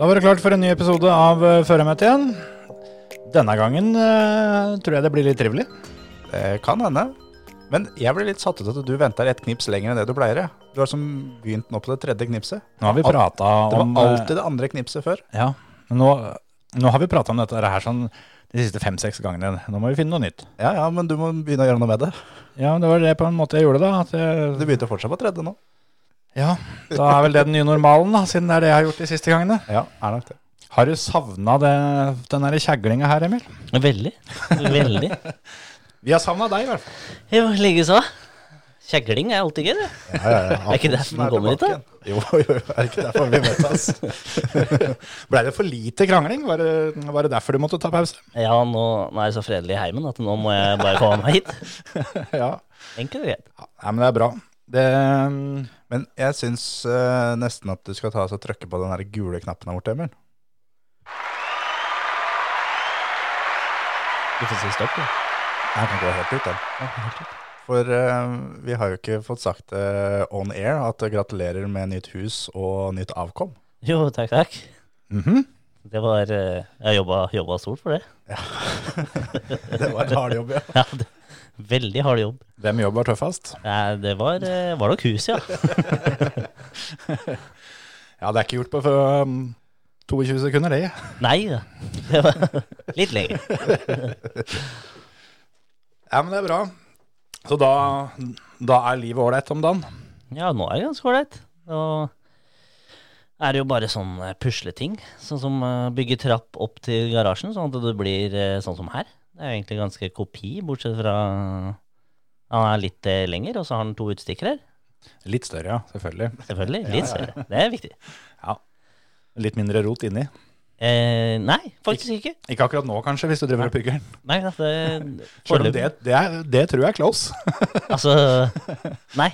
Da var det klart for en ny episode av uh, Førermøtet igjen. Denne gangen eh, tror jeg det blir litt trivelig. Det kan hende. Men jeg ble litt satt ut at du venter et knips lenger enn det du pleier. Du har som begynt nå på det tredje knipset. Nå har vi Al- prata Det var om eh, alltid det andre knipset før. Ja, men nå, nå har vi prata om dette her sånn de siste fem-seks gangene. Nå må vi finne noe nytt. Ja, ja, men du må begynne å gjøre noe med det. Ja, det var det på en måte jeg gjorde, da. At jeg, Du begynte fortsatt på tredje nå. Ja, da er vel det den nye normalen, da, siden det er det jeg har gjort de siste gangene. Ja, er nok det. Har du savna den kjeglinga her, Emil? Veldig. Veldig. Vi har savna deg, i hvert fall. Jo, likeså. Kjegling er alltid gøy, det. Ja, ja, ja. Er ikke derfor vi kommer hit, da? Jo, jo, er ikke derfor vi møtes? Blei det for lite krangling? Var det, var det derfor du måtte ta pause? Ja, nå, nå er det så fredelig i heimen at nå må jeg bare komme meg hit. Ja. Enkelt og greit. Ja, men det er bra. Det Men jeg syns uh, nesten at du skal ta oss og trykke på den der gule knappen der borte, Emil. Du får si stopp, du. Jeg kan gå helt ut, den. For uh, vi har jo ikke fått sagt det on air at gratulerer med nytt hus og nytt avkom. Jo, takk, takk. Mhm. Det var Jeg jobba, jobba stort for det. Ja. Det var en hard jobb, ja. Ja, det, veldig hard jobb. Hvem jobb var tøffest? Nei, det var, eh, var nok hus, ja. Ja, det er ikke gjort på um, 22 sekunder, det. Nei da. Det var litt lenger. Ja, men det er bra. Så da, da er livet ålreit om dagen? Ja, nå er det ganske ålreit. Nå er det jo bare sånn eh, pusleting. Sånn som eh, bygge trapp opp til garasjen, sånn at det blir sånn som her. Det er jo egentlig ganske kopi, bortsett fra han er litt eh, lenger, og så har han to utstikkere. Litt større, ja. Selvfølgelig. Selvfølgelig. Litt større. Det er viktig. Ja. Litt mindre rot inni. Eh, nei, faktisk ikke. Ikke akkurat nå, kanskje, hvis du driver og pugger den. Nei, Selv om det, det, er, det tror jeg er close. Altså Nei.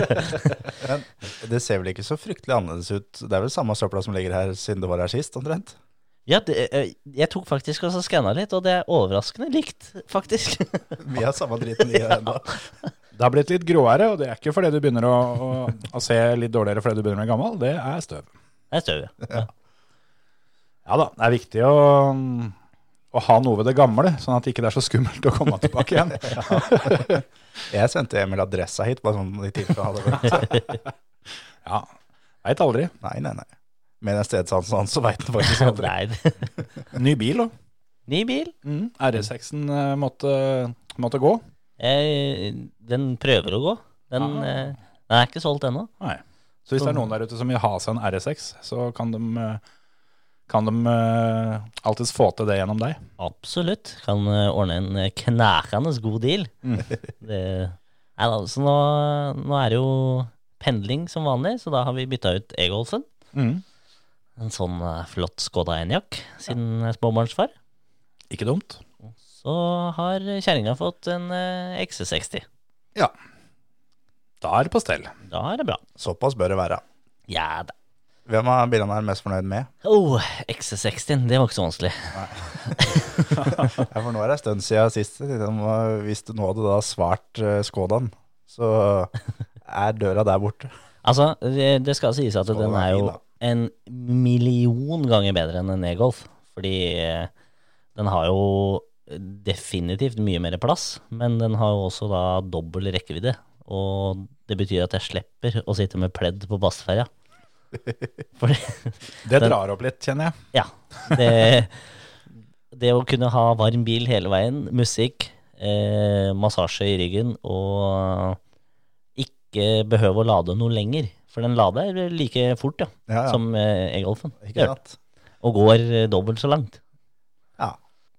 Men det ser vel ikke så fryktelig annerledes ut. Det er vel samme søpla som ligger her siden det var her sist, omtrent? Ja, det, eh, jeg tok faktisk og skanna litt, og det er overraskende likt, faktisk. Vi har samme driten i her ennå. Det har blitt litt gråere, og det er ikke fordi du begynner å, å, å se litt dårligere fordi du begynner å bli gammel. Det er støv. Det er støv, ja. Ja da, det er viktig å, å ha noe ved det gamle, sånn at det ikke er så skummelt å komme tilbake igjen. Jeg sendte Emil adressa hit, bare sånn i tilfelle han hadde vært Ja, veit aldri. Nei, nei, nei. Med den stedsansen hans, så veit han faktisk aldri. Ny bil, da. ny bil. Mm. RS6-en eh, måtte, måtte gå. Eh, den prøver å gå. Den, eh, den er ikke solgt ennå. Nei. Så hvis det er noen der ute som vil ha seg en RS6, så kan de, eh, kan de uh, alltids få til det gjennom deg. Absolutt. Kan ordne en knækende god deal. Mm. Det, nei, da, så nå, nå er det jo pendling som vanlig, så da har vi bytta ut e-golfen. Mm. En sånn eh, flott Skoda Enyaq siden eh, småbarnsfar. Ikke dumt. Så har kjerringa fått en eh, XC60. Da er det på stell. Da er det bra. Såpass bør det være. Ja da. Hvem av bilene er mest fornøyd med? Oh, XC60, det var ikke så vanskelig. Ja, for nå er det en stund siden sist. Hvis du nå hadde da svart Skodaen, så er døra der borte. Altså, det, skal sies at Skoda den er jo? En million ganger bedre enn en e-golf. Fordi eh, den har jo definitivt mye mer plass, men den har jo også da dobbel rekkevidde. Og det betyr at jeg slipper å sitte med pledd på bassferja. Det drar opp litt, kjenner jeg. ja, det, det å kunne ha varm bil hele veien, musikk, eh, massasje i ryggen og ikke behøve å lade noe lenger. For den lader like fort ja, Ja, ja. som eh, e-golfen. Og går eh, dobbelt så langt. Ja.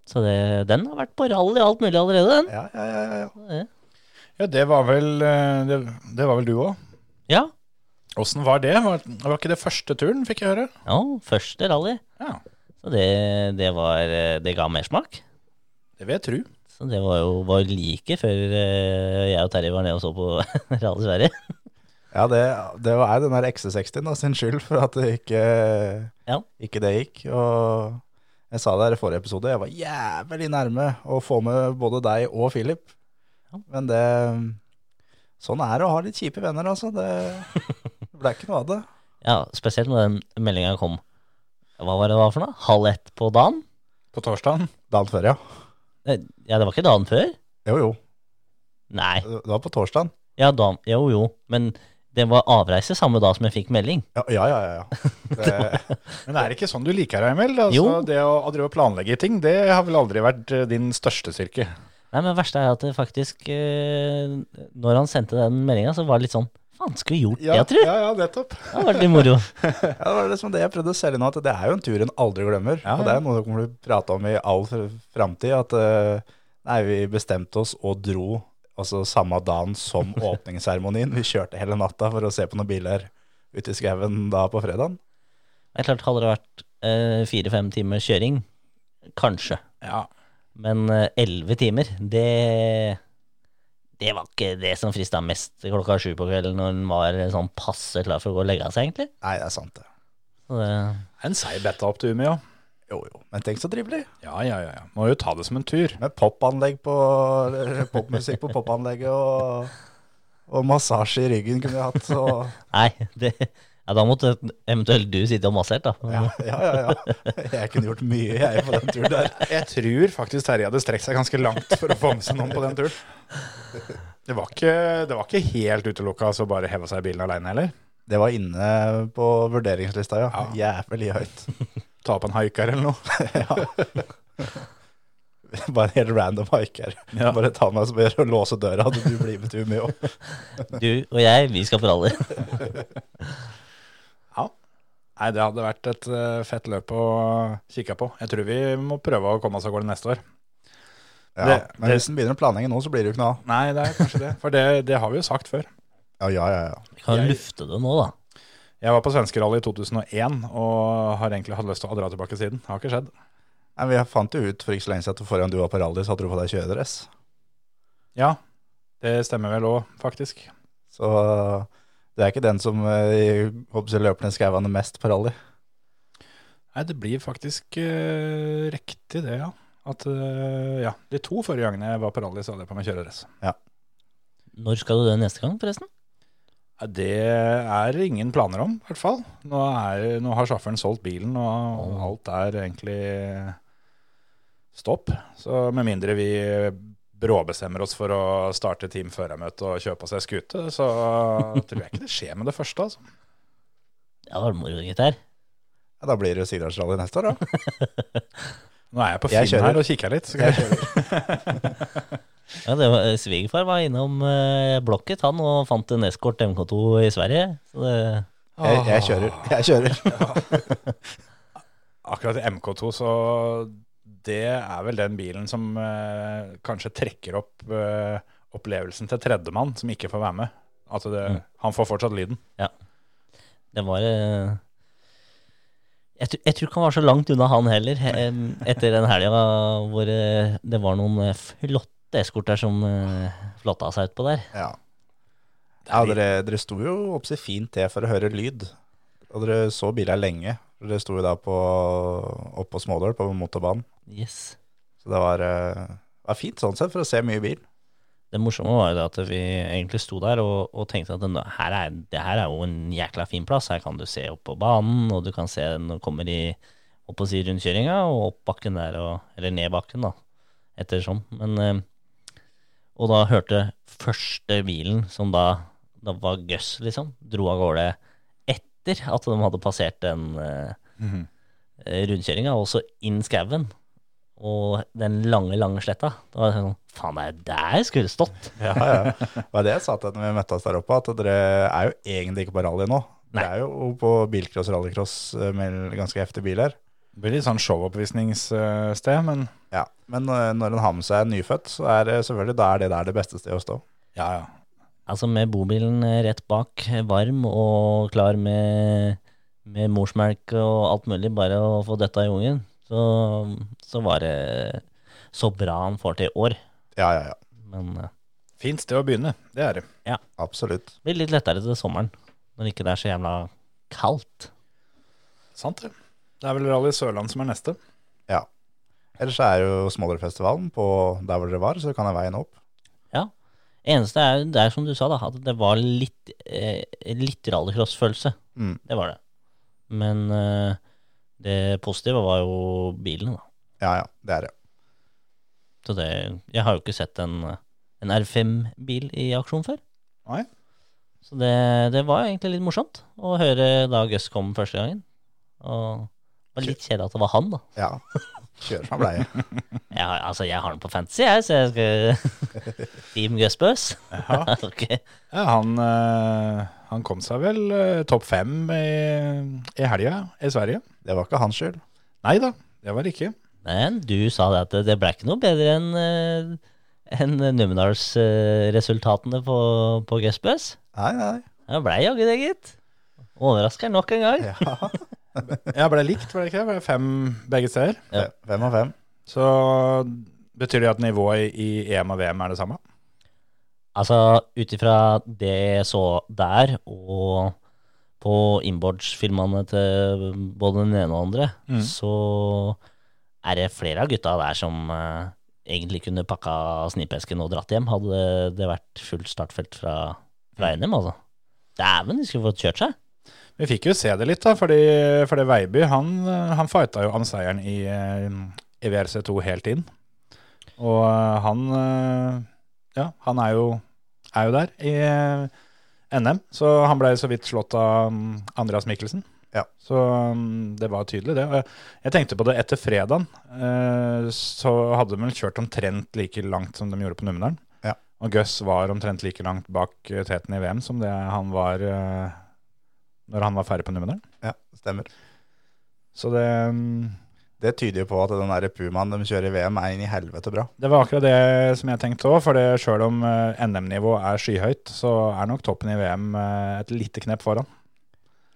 Så det, den har vært på rally alt mulig allerede, den. Ja, ja, ja, ja, det var vel, eh, det, det var vel du òg? Ja, Åssen var det? Var, var ikke det første turen, fikk jeg høre? Ja, første rally. Ja, Så det, det var Det ga mersmak. det vil jeg tro. Så det var jo var like før eh, jeg og Terje var nede og så på Rally Sverige. Ja, det, det er den der XC60-en sin skyld for at det ikke, Ja. ikke det gikk. Og jeg sa det her i forrige episode, jeg var jævlig nærme å få med både deg og Philip. Ja. Men det Sånn er det å ha litt kjipe venner, altså. Det, det ble ikke noe av det. Ja, spesielt når den meldinga kom. Hva var det det var for noe? Halv ett på dagen? På torsdagen. Dagen før, ja. Eh, Ja, det var ikke dagen før? Jo, jo. Nei. Det var på torsdagen. Ja, da, Jo, jo. Men det var avreise samme dag som jeg fikk melding. Ja, ja, ja. ja. Det, Men det er ikke sånn du liker deg, Emil? Altså, Jo. Det å, å planlegge ting, det har vel aldri vært eh, din største styrke? Nei, men det verste er at det faktisk eh, Når han sendte den meldinga, så var det litt sånn Faen, skulle vi gjort det, tror jeg? ja, ja, nettopp. Det vært litt moro. ja, det var liksom det jeg prøvde å selge nå, at det er jo en tur en aldri glemmer. Ja, Og det er noe du kommer til å prate om i all fr- framtid. At eh, nei, vi bestemte oss og dro altså samme dagen som åpningsseremonien. Vi kjørte hele natta for å se på noen biler ute i skauen da på fredagen. Det er klart, hadde det vært eh, fire-fem timer kjøring, kanskje. Ja. Men eh, elleve timer, det Det var ikke det som frista mest klokka sju på kvelden når en var sånn passe klar for å gå og legge seg, egentlig. Nei, det er sant det. Så det, En seig betta opp til Umeå. Jo, jo. Men tenk så trivelig. Ja, ja, ja. ja. Må jo ta det som en tur. Med popanlegg på popmusikk på popanlegget og, og massasje i ryggen kunne vi hatt. Og, nei, det, ja, da måtte eventuelt du sitte og massert, da. ja, ja, ja, ja. Jeg kunne gjort mye, jeg, på den turen der. Jeg tror faktisk Terje hadde strekt seg ganske langt for å få med seg noen på den turen. Det var ikke, det var ikke helt utelukka å bare heve seg i bilen aleine heller. Det var inne på vurderingslista, ja. ja. Jævlig høyt. Ta opp en haiker eller noe. ja. Bare en helt random haiker. Ja. Bare ta meg som gjør å låse døra, og du blir med til Umeå. Du og jeg, vi skal for rally. Nei, det hadde vært et eh, fett løp å kikke på. Jeg tror vi må prøve å komme oss av gårde neste år. Ja, Det- men det- hvis den begynner å planlegge nå, så blir det jo ikke noe av. Nei, det er kanskje det. For det, det har vi jo sagt før. Ja, ja, ja. ja. Vi kan Jeg- lufte det nå, da. Jeg var på svenskerally i 2001 og har egentlig hatt lyst til å dra tilbake siden. Det har ikke skjedd. Nei, vi fant jo ut for ikke så lenge siden at foran du var på rally, så hadde du på deg kjøredress. Ja, det stemmer vel òg, faktisk. Så det er ikke den som eh, håper jeg, løper ned skauene mest på rally. Nei, det blir faktisk uh, riktig det, ja. At uh, ja, de to forrige gangene jeg var på rally, så hadde jeg på meg kjøredress. Når skal du det neste gang, forresten? Ja, Det er ingen planer om, i hvert fall. Nå, er, nå har sjåføren solgt bilen, og alt er egentlig stopp. Så med mindre vi bråbestemmer oss for å starte team førermøte og kjøpe oss ei skute, så tror jeg ikke det skjer med det første. Altså. Ja, det var moro, gutter. Ja, da blir det Sigdalsrally neste år, da. Nå er jeg på Finn jeg her og kikker litt. Så kan jeg kjøre. Ja, det var, Svigerfar var innom eh, Blokket, han, og fant en Escort MK2 i Sverige. Så det, Jeg, jeg kjører. Jeg kjører. Akkurat i MK2, så det er vel den bilen som eh, kanskje trekker opp eh, opplevelsen til tredjemann som ikke får være med. At det, Mm. Han får fortsatt lyden. det var eh, jeg, tr- jeg tror ikke han var så langt unna, han heller, eh, etter den helga hvor eh, det var noen eh, flotte eskorter som uh, flotta seg utpå der. Ja. ja dere, dere sto jo oppsi fint til for å høre lyd. Og dere så biler lenge. Dere sto jo da på, oppe på Smådøl, på motorbanen. Yes. Så det var, eh, var fint sånn sett, for å se mye bil. Det morsomme var jo det at vi egentlig sto der og, og tenkte at den, her er, det her er jo en jækla fin plass. Her kan du se opp på banen, og du kan se du kommer i opp på si rundkjøringa, og opp bakken der, og, eller ned bakken, da, etter sånn. Men, eh, og da hørte første bilen, som da, da var Guss, liksom, dro av gårde etter at de hadde passert den mm -hmm. rundkjøringa, og så inn skauen. Og den lange, lange sletta. Da var det sånn Faen, det er der jeg skulle stått. Ja, ja. Det var det jeg sa til når vi møttes der oppe, at dere er jo egentlig ikke på rally nå. Nei. Det er jo på bilcross og rallycross eh, med ganske heftige biler. Det blir litt sånn showoppvisningssted, men Ja, Men eh, når en har med seg en nyfødt, så er det selvfølgelig da er det der det beste stedet å stå. ja, ja. Altså med bobilen eh, rett bak, varm og klar med, med morsmelk og alt mulig, bare å få dette i ungen, så, så var det så bra han får til i år. Ja, ja, ja. Men eh, Fint sted å begynne, det er det. Absolutt. det blir litt lettere til sommeren, når ikke det er så jævla kaldt. Sant det. Det er vel Rally Sørland som er neste. Ja. Ellers så er jo Smålerfestivalen på der hvor dere var, så kan jeg veien opp. Ja. Eneste er, det er som du sa, da, at det var litt, eh, litt rallycross-følelse. Mm. Det var det. Men eh, det positive var jo bilene, da. Ja, ja, det er det. Så det Jeg har jo ikke sett en, en R5-bil i aksjon før. Nei. Så det, det var egentlig litt morsomt å høre da Gus kom første gangen. Og det var litt kjedelig at det var han, da. Ja. Kjør som bleie. ja, altså, jeg har den på fantasy, jeg, så jeg skal Team Gus Bøs. Ja. Han, eh, han kom seg vel eh, topp fem i, i helga i Sverige. Det var ikke hans skyld. Nei da, det var det ikke. Men du sa det at det- det ble ikke noe bedre enn uh, enn Numedals-resultatene på, på Gus Nei, nei. Det blei jaggu det, gitt. Overrasker nok en gang. Ja. Jeg ble likt, ble det ikke? Det ble fem begge steder. Ja. Fem av fem. Så betyr det at nivået i EM og VM er det samme? Altså, ut ifra det jeg så der, og på inboards-filmene til både den ene og den andre, Mm. så er det flere av gutta der som uh, egentlig kunne pakka snipesken og dratt hjem, hadde det vært fullt startfelt fra, fra NM, altså. Dæven, de skulle fått kjørt seg. Vi fikk jo se det litt, da, fordi, fordi Veiby han, han fighta jo om seieren i, eh, i VRC2 helt inn. Og han eh, Ja, han er jo, er jo der i eh, NM, så han ble så vidt slått av mm, Andreas Mikkelsen. Ja. Så mm, det var tydelig, det. Og jeg- Jeg tenkte på det etter fredagen. eh, Så hadde de vel kjørt omtrent like langt som de gjorde på Numedalen. Ja. Og Gus var omtrent like langt bak eh, teten i VM som det han var eh, når han var ferdig på Numedalen. Ja, stemmer. Så det, mm, Det tyder jo på at den der Pumaen de kjører i VM, er inn i helvete bra. det var akkurat det som jeg tenkte òg. For sjøl om eh, NM-nivået er skyhøyt, så er nok toppen i VM eh, et lite knepp foran.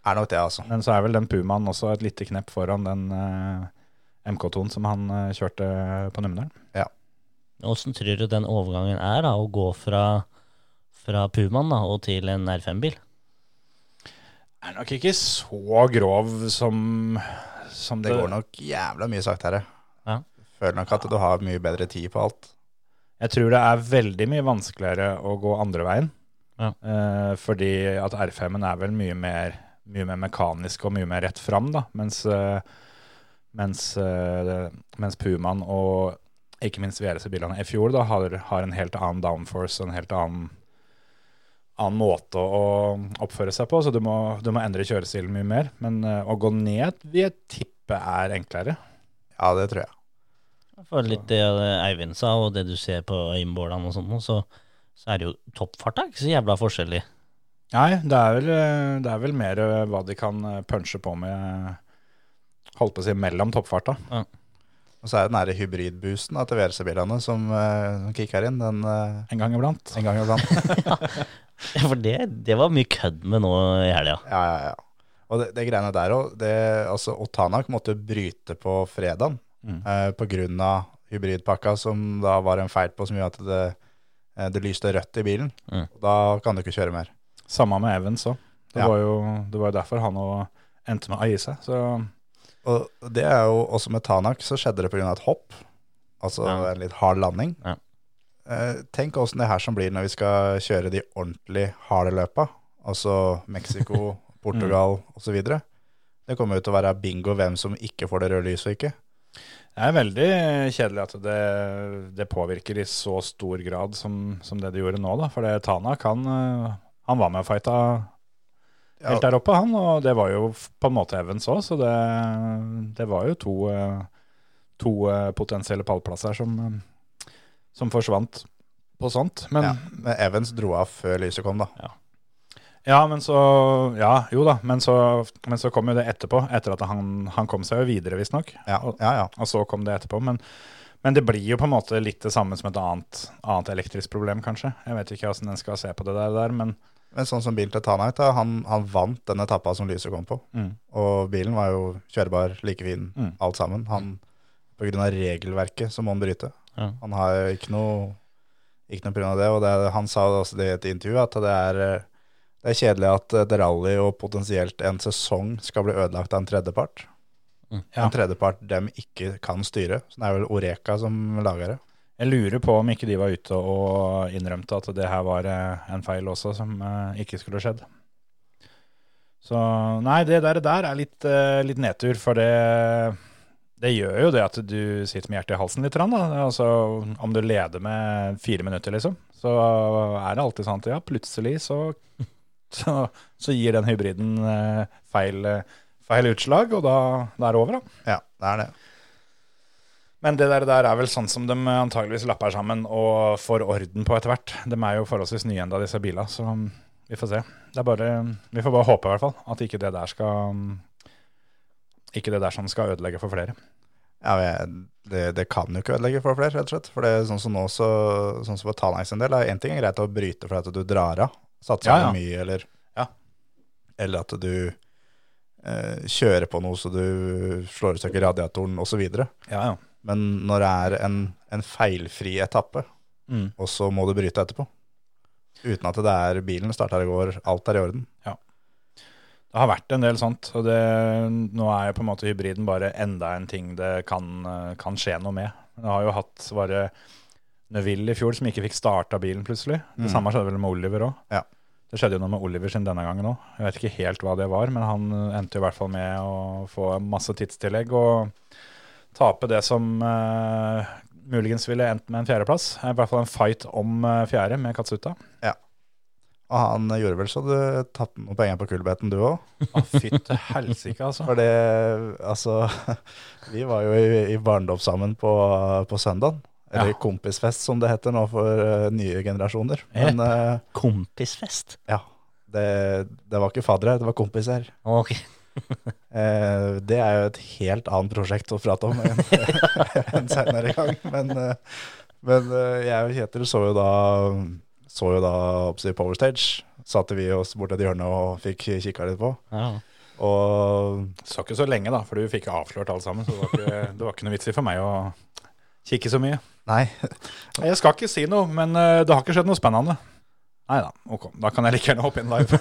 Er nok det, altså. Men så er vel den Pumaen også et lite knepp foran den uh, MK2-en som han uh, kjørte på Numedalen. Åssen tror du den overgangen er, da, å gå fra, fra Pumaen da, og til en R5-bil? Er nok ikke så grov som, som Det går nok jævla mye saktere. Ja. Føler nok at du har mye bedre tid på alt. Jeg tror det er veldig mye vanskeligere å gå andre veien. Ja. Eh, fordi at R5-en er vel mye mer, mye mer mekanisk og mye mer rett fram, da. Mens, eh, mens, eh, mens Pumaen og ikke minst VRC-bilene i fjor da, har, har en helt annen downforce og en helt annen, annen måte å oppføre seg på. Så du må, du må endre kjørestilen mye mer. Men eh, å gå ned vil jeg tippe er enklere. Ja, det tror jeg. For litt det Eivind sa, og det du ser på øyenbålene og sånt, så, så er det jo toppfarta ikke så jævla forskjellig. Nei, det er vel, eh, det er vel mer eh, hva de kan eh, punche på med Holdt på å si mellom toppfarta. Og så er det den derre hybridboosten til VRC-bilene som uh, kicker inn den uh, En gang iblant. en gang iblant. For det, det var mye kødd med nå i helga. Ja, ja, ja. Og det, det greiene der òg altså, Otanak måtte jo bryte på fredagen Mm. eh, av hybridpakka, som da var en feil på så mye at det, eh, det lyste rødt i bilen. Mm. Da kan du ikke kjøre mer. Samme med Evans òg. Det, Ja. var jo, det var jo derfor han òg endte med å gi seg. Så Og det er jo også med Tanak så skjedde det pga. et hopp. Altså Ja. en litt hard landing. Ja. Eh, tenk åssen det her som blir når vi skal kjøre de ordentlig harde løpa. Altså Mexico, Portugal osv. Det kommer jo til å være bingo hvem som ikke får det røde lyset og ikke. det er veldig kjedelig at det, det påvirker i så stor grad som, som det det gjorde nå. da. For det Tanak han, eh, han var med og fighta Ja, helt der oppe, han. Og det var jo på en måte Evans òg, så det, det var jo to, eh, to potensielle pallplasser som, som forsvant på sånt. Men ja. Evans dro av før lyset kom, da. Ja, men så Ja, jo da. Men så, men så kom jo det etterpå. Etter at han, han kom seg jo videre, visstnok. Ja, ja. ja. og så kom det etterpå. Men, Men det blir jo på en måte litt det samme som et annet, annet elektrisk problem, kanskje. Jeg vet ikke hvordan en skal se på det der, der men Men sånn som bilen til Tanait, han, han vant den etappa som lyset kom på. mm. Og bilen var jo kjørbar, like fin, Mm. alt sammen. Han, på grunn av regelverket så må han bryte. Ja. Han har ikke noe, ikke noe av det, og det, han sa også det i et intervju, at det er, eh, det er kjedelig at et rally og potensielt en sesong skal bli ødelagt av en tredjepart. Ja. En tredjepart dem ikke kan styre. Så det er vel Oreka som lager det. Jeg lurer på om ikke de var ute og innrømte at det her var eh, en feil også, som eh, ikke skulle skjedd. Så nei, det der, der er litt, eh, litt nedtur, for det, det gjør jo det at du sitter med hjertet i halsen litt. Da. Altså, om du leder med fire minutter, liksom, så er det alltid sånn at ja, plutselig så, så, så gir den hybriden eh, feil, eh, feil utslag, og da, da er det over, da. Ja, det er det. Men det der, der er vel sånn som de antageligvis lapper sammen og får orden på etter hvert. De er jo forholdsvis nye enda, disse bilene, så vi får se. Det er bare, vi får bare håpe i hvert fall at ikke det der skal Ikke det der som skal ødelegge for flere. Ja, det, det kan jo ikke ødelegge for flere, rett og slett. For det er sånn som nå, så, sånn som for Tanais en del, er en ting er greit å bryte for at du drar av, satser Ja, ja. mye, eller, Ja. eller at du eh, kjører på noe så du slår i stykker radiatoren osv. Ja, ja. Men når det er en, en feilfri etappe, Mm. og så må du bryte etterpå, uten at det er bilen starter i går, alt er i orden. Det har vært en del sånt, og det, nå er jo på en måte hybriden bare enda en ting det kan, kan skje noe med. Det har jo hatt bare Neville i fjor som ikke fikk starta bilen plutselig. Det Mm. samme skjedde vel med Oliver òg. Ja. Det skjedde jo noe med Oliver sin denne gangen òg. Jeg vet ikke helt hva det var, men han endte jo i hvert fall med å få masse tidstillegg og tape det som uh, muligens ville endt med en fjerdeplass. I hvert fall en fight om uh, fjerde med Katsuta. Og han gjorde vel så du tapte noen penger på kullbeten du òg? Å, fytte helsike, altså. For det, altså Vi var jo i, i barndom sammen på, på søndag. Eller Ja. kompisfest, som det heter nå for uh, nye generasjoner. Men uh, Kompisfest. ja, det, det var ikke faddere, det var kompiser. Okay. uh, det er jo et helt annet prosjekt å prate om en, en senere gang. Men, men jeg og Kjetil så jo da, så jo da oppsi Power Stage. Satte vi oss bort et hjørne og fikk kikka litt på. Ja. Og Så ikke så lenge, da, for du fikk avslørt alt sammen. Så det var ikke, det var ikke noe vits i for meg å kikke så mye. nei, Jeg skal ikke si noe, men eh, det har ikke skjedd noe spennende. Nei da, ok. Da kan jeg like gjerne hoppe inn live.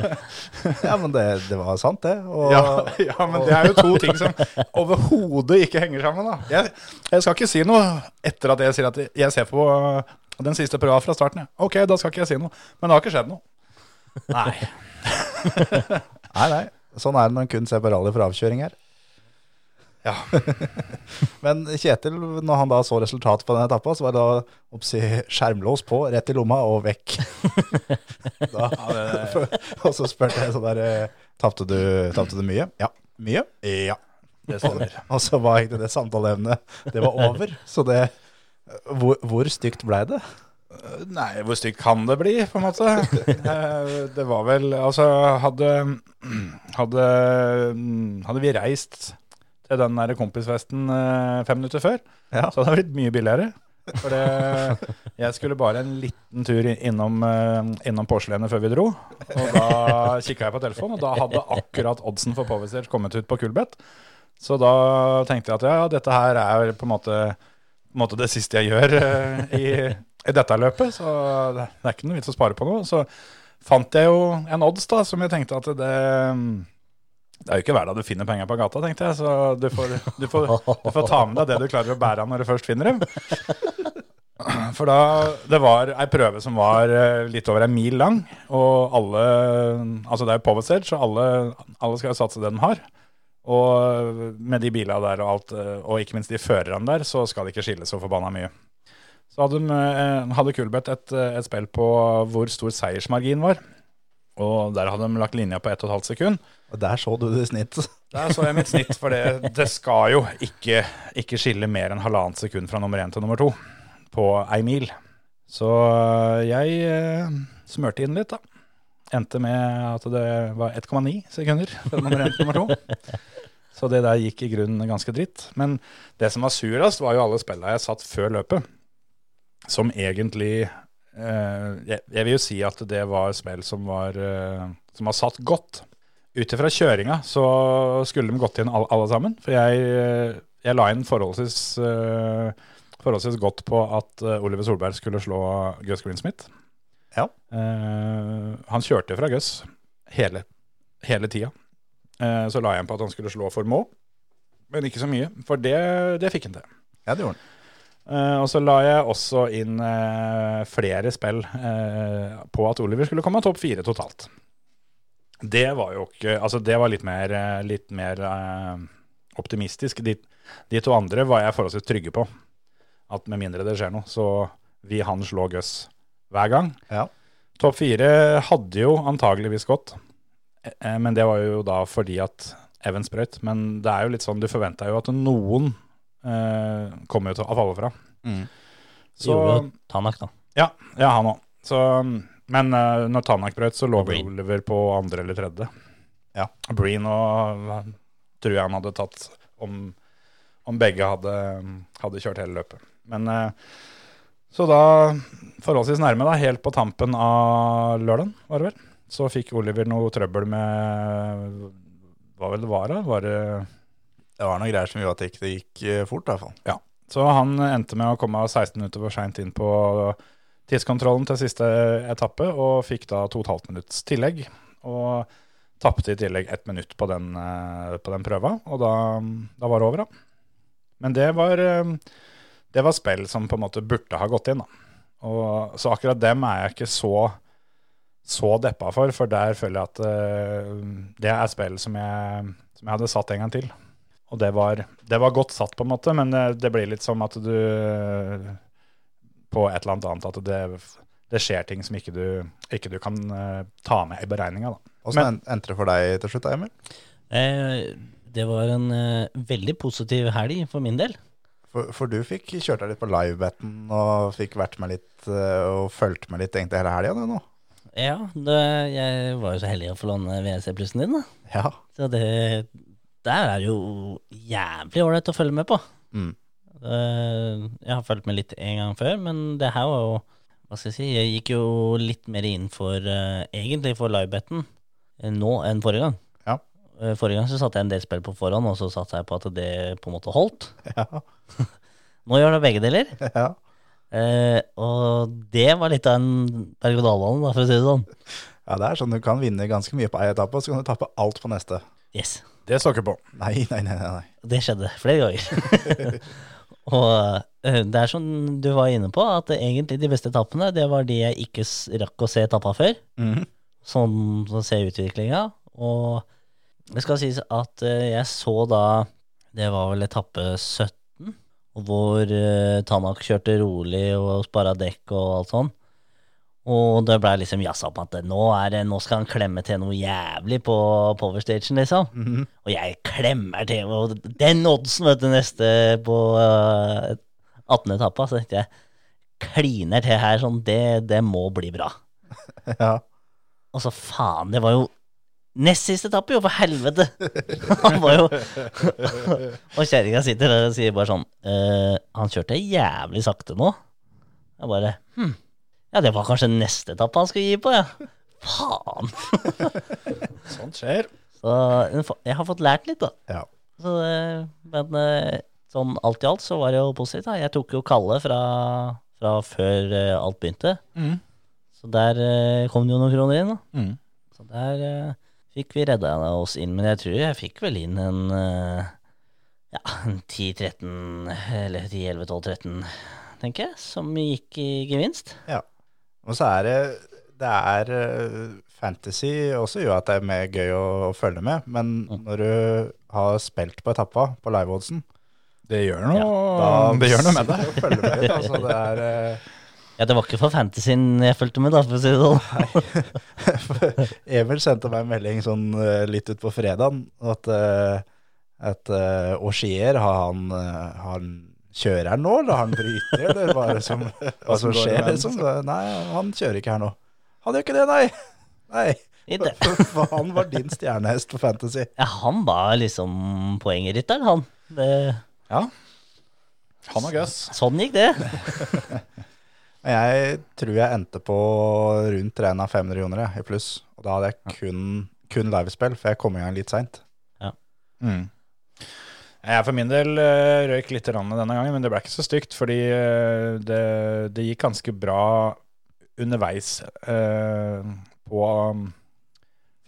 ja, men det, det var sant, det. Og, Ja, ja, men det er jo to ting som overhodet ikke henger sammen. da. Jeg, jeg skal ikke si noe etter at jeg sier at jeg ser på den siste prøva fra starten. ja. Ok, da skal ikke jeg si noe. Men det har ikke skjedd noe. Nei. Nei, nei. Sånn er det når en kun ser på rally for avkjøring her. Ja. Men Kjetil, når han da så resultatet på den etappa, så var det da oppsi skjermlås på, rett i lomma og vekk. da, og så spurte jeg sånn der eh, Tapte du, du mye? Ja. Mye? Ja. Det stemmer. Og så var egentlig det samtaleevnet Det var over. Så det Hvor, hvor stygt blei det? Nei, hvor stygt kan det bli, på en måte? Eh, Det var vel Altså, hadde, hadde, hadde vi reist til den der kompisfesten eh, fem minutter før, Ja. så hadde det blitt mye billigere. For det, jeg skulle bare en liten tur innom, eh, innom porselenet før vi dro. Og da kikka jeg på telefonen, og da hadde akkurat oddsen for Powerstage kommet ut på Kulbeth. Så da tenkte jeg at ja, dette her er på en måte, måte det siste jeg gjør eh, i, i dette løpet. Så det er ikke noe vits å spare på noe. Så fant jeg jo en odds da, som jeg tenkte at det det er jo ikke hver dag du finner penger på gata, tenkte jeg. Så du får, du, får, du får ta med deg det du klarer å bære av når du først finner dem. For da, det var ei prøve som var eh, litt over en mil lang, og alle Altså det er jo power så alle, alle skal jo satse det de har. Og med de bilene der og alt, eh, og ikke minst de førerne der, så skal det ikke skille så forbanna mye. Så hadde, de, eh, hadde Kulbeth et, eh, et spill på hvor stor seiersmargin var. Og der hadde de lagt linja på 1 12 sekund. Og der så du det i snitt. Der så jeg mitt snitt, for det, det skal jo ikke, ikke skille mer enn halvannet sekund fra nummer én til nummer to på ei mil. Så jeg eh, smørte inn litt, da. Endte med at det var 1,9 sekunder fra nummer én til nummer to. Så det der gikk i grunnen ganske dritt. Men det som var surast, var jo alle spillene jeg satt før løpet, som egentlig eh, jeg, jeg vil jo si at det var spill som var, eh, som var satt godt. Ut ifra kjøringa så skulle de gått inn alle, alle sammen. For jeg, jeg la inn forholdsvis, eh, forholdsvis godt på at eh, Oliver Solberg skulle slå Gus Greensmith. Ja. Eh, han kjørte fra Gus hele, hele tida. Eh, så la jeg inn på at han skulle slå for Må, men ikke så mye. For det, det fikk han til. Ja, det gjorde han. Eh, og så la jeg også inn eh, flere spill på at Oliver skulle komme topp fire totalt. Det var jo ikke Altså, det var litt mer, litt mer optimistisk. De, de to andre var jeg forholdsvis trygge på. At med mindre det skjer noe, så vil han slå Gus hver gang. Ja. Topp fire hadde jo antageligvis gått, men det var jo da fordi at Evans brøt. Men det er jo litt sånn, du forventa jo at noen eh, kommer jo til å falle fra. Mm. Så, Gjorde jo Tanak, da. ja, ja, han òg. Men eh, når Tanak brøt, så lå. Oliver på andre eller tredje. Ja. Breen og eh, tror jeg han hadde tatt om, om begge hadde, hadde kjørt hele løpet. Men eh, så da, forholdsvis nærme, da, helt på tampen av lørdagen, var det vel, så fikk Oliver noe trøbbel med Hva vel det var, da? Var det Det var noen greier som gjorde at det gikk eh, fort, i hvert fall. Ja. Så han endte med å komme 16 minutter for seint inn på tidskontrollen til siste etappe, og fikk da to og et halvt minutts tillegg. Og tapte i tillegg ett minutt på den, eh, på den prøva, og da, da var det over, da. Men det var, eh, det var spill som på en måte burde ha gått inn, da. Og, så akkurat dem er jeg ikke så, så deppa for, for der føler jeg at eh, det er spill som jeg, som jeg hadde satt en gang til. Og det var, det var godt satt, på en måte, men det, det blir litt som at du På et eller annet annet at det, det skjer ting som ikke du, ikke du kan eh, ta med i beregninga. Åssen endte det for deg til slutt, Emil? Eh, det var en eh, veldig positiv helg for min del. For, for du fikk kjørt deg litt på livebetten og fikk vært med litt eh, og fulgt med litt egentlig hele helga, du nå? Ja, det, jeg var jo så heldig å få låne WC-plussen din, da. Ja. Så det Der er jo jævlig ålreit å følge med på. Mm. Det, Jeg har fulgt med litt en gang før, men det her var jo Hva skal jeg si? Jeg gikk jo litt mer inn for uh, egentlig for livebetten eh, nå enn forrige gang. Ja. Eh, Forrige gang så satte jeg en del spill på forhånd, og så satsa jeg på at det på en måte holdt. Ja. Nå gjør det begge deler. ja. Eh, og det var litt av en berg-og-dal-bane, da, for å si det sånn. Ja, det er sånn du kan vinne ganske mye på ei etappe, og så kan du tappe alt på neste. Yes. Det står ikke på. Nei, nei, nei. nei. Det skjedde flere ganger. og eh, det er som du var inne på, at egentlig de beste etappene, det var de jeg ikke rakk å se etappa før. Mhm. Sånn å se utviklinga. Og det skal sies at eh, jeg så da Det var vel etappe 17, hvor uh, Tanak kjørte rolig og spara dekk og alt sånn. Og det blei liksom jazza på at nå, det, nå skal han klemme til noe jævlig på powerstagen, liksom. Mhm. Og jeg klemmer til, og den oddsen, vet du, neste på uh, 18. etappe, så tenkte jeg kliner til her sånn, det, det må bli bra. Ja. Og så faen, det var jo nest siste etappe, jo, for helvete! Han var jo Og kjerringa sitter der og sier bare sånn «Eh, Han kjørte jævlig sakte nå. Jeg bare hm. Ja, det var kanskje neste etappe han skulle gi på, ja. Faen! Sånt skjer. Så jeg har fått lært litt, da. ja. Så, eh, men eh, sånn alt i alt så var det jo positivt. da. Jeg tok jo Kalle fra, fra før eh, alt begynte. Mm. Så der kom det jo noen kroner inn. da. Mm. Så der fikk vi redda oss inn. Men jeg tror jeg fikk vel inn en eh, ja, 10-13, eller 10-11-12-13, tenker jeg, som gikk i gevinst. Ja. Og så er det Det er eh, Fantasy også gjør at det er mer gøy å, å følge med, men når du har spilt på etappa på liveoddsen, Det gjør noe, da det gjør noe med deg. å følge med. Altså, det er eh, Ja, det var ikke for fantasyen jeg fulgte med, da, for å si det sånn. Emil sendte meg en melding sånn eh, litt utpå fredagen at, uh, at uh, har han, eh, han Kjører han nå, eller har han bryter, eller hva er som, hva som skjer? Liksom? Nei, han kjører ikke her nå. Han gjør ikke det, nei! Nei, For han var din stjernehest på Fantasy. Ja, han var liksom poengrytteren, han. Det, Ja. Han og Gus. sånn gikk det. Jeg tror jeg endte på rundt regna 500 kroner i pluss. Og da hadde jeg kun, kun livespill, for jeg kom i gang litt seint. Mm. Jeg for min del eh, røyk litt denne gangen, men det ble ikke så stygt, fordi eh, det, det gikk ganske bra underveis eh, på um,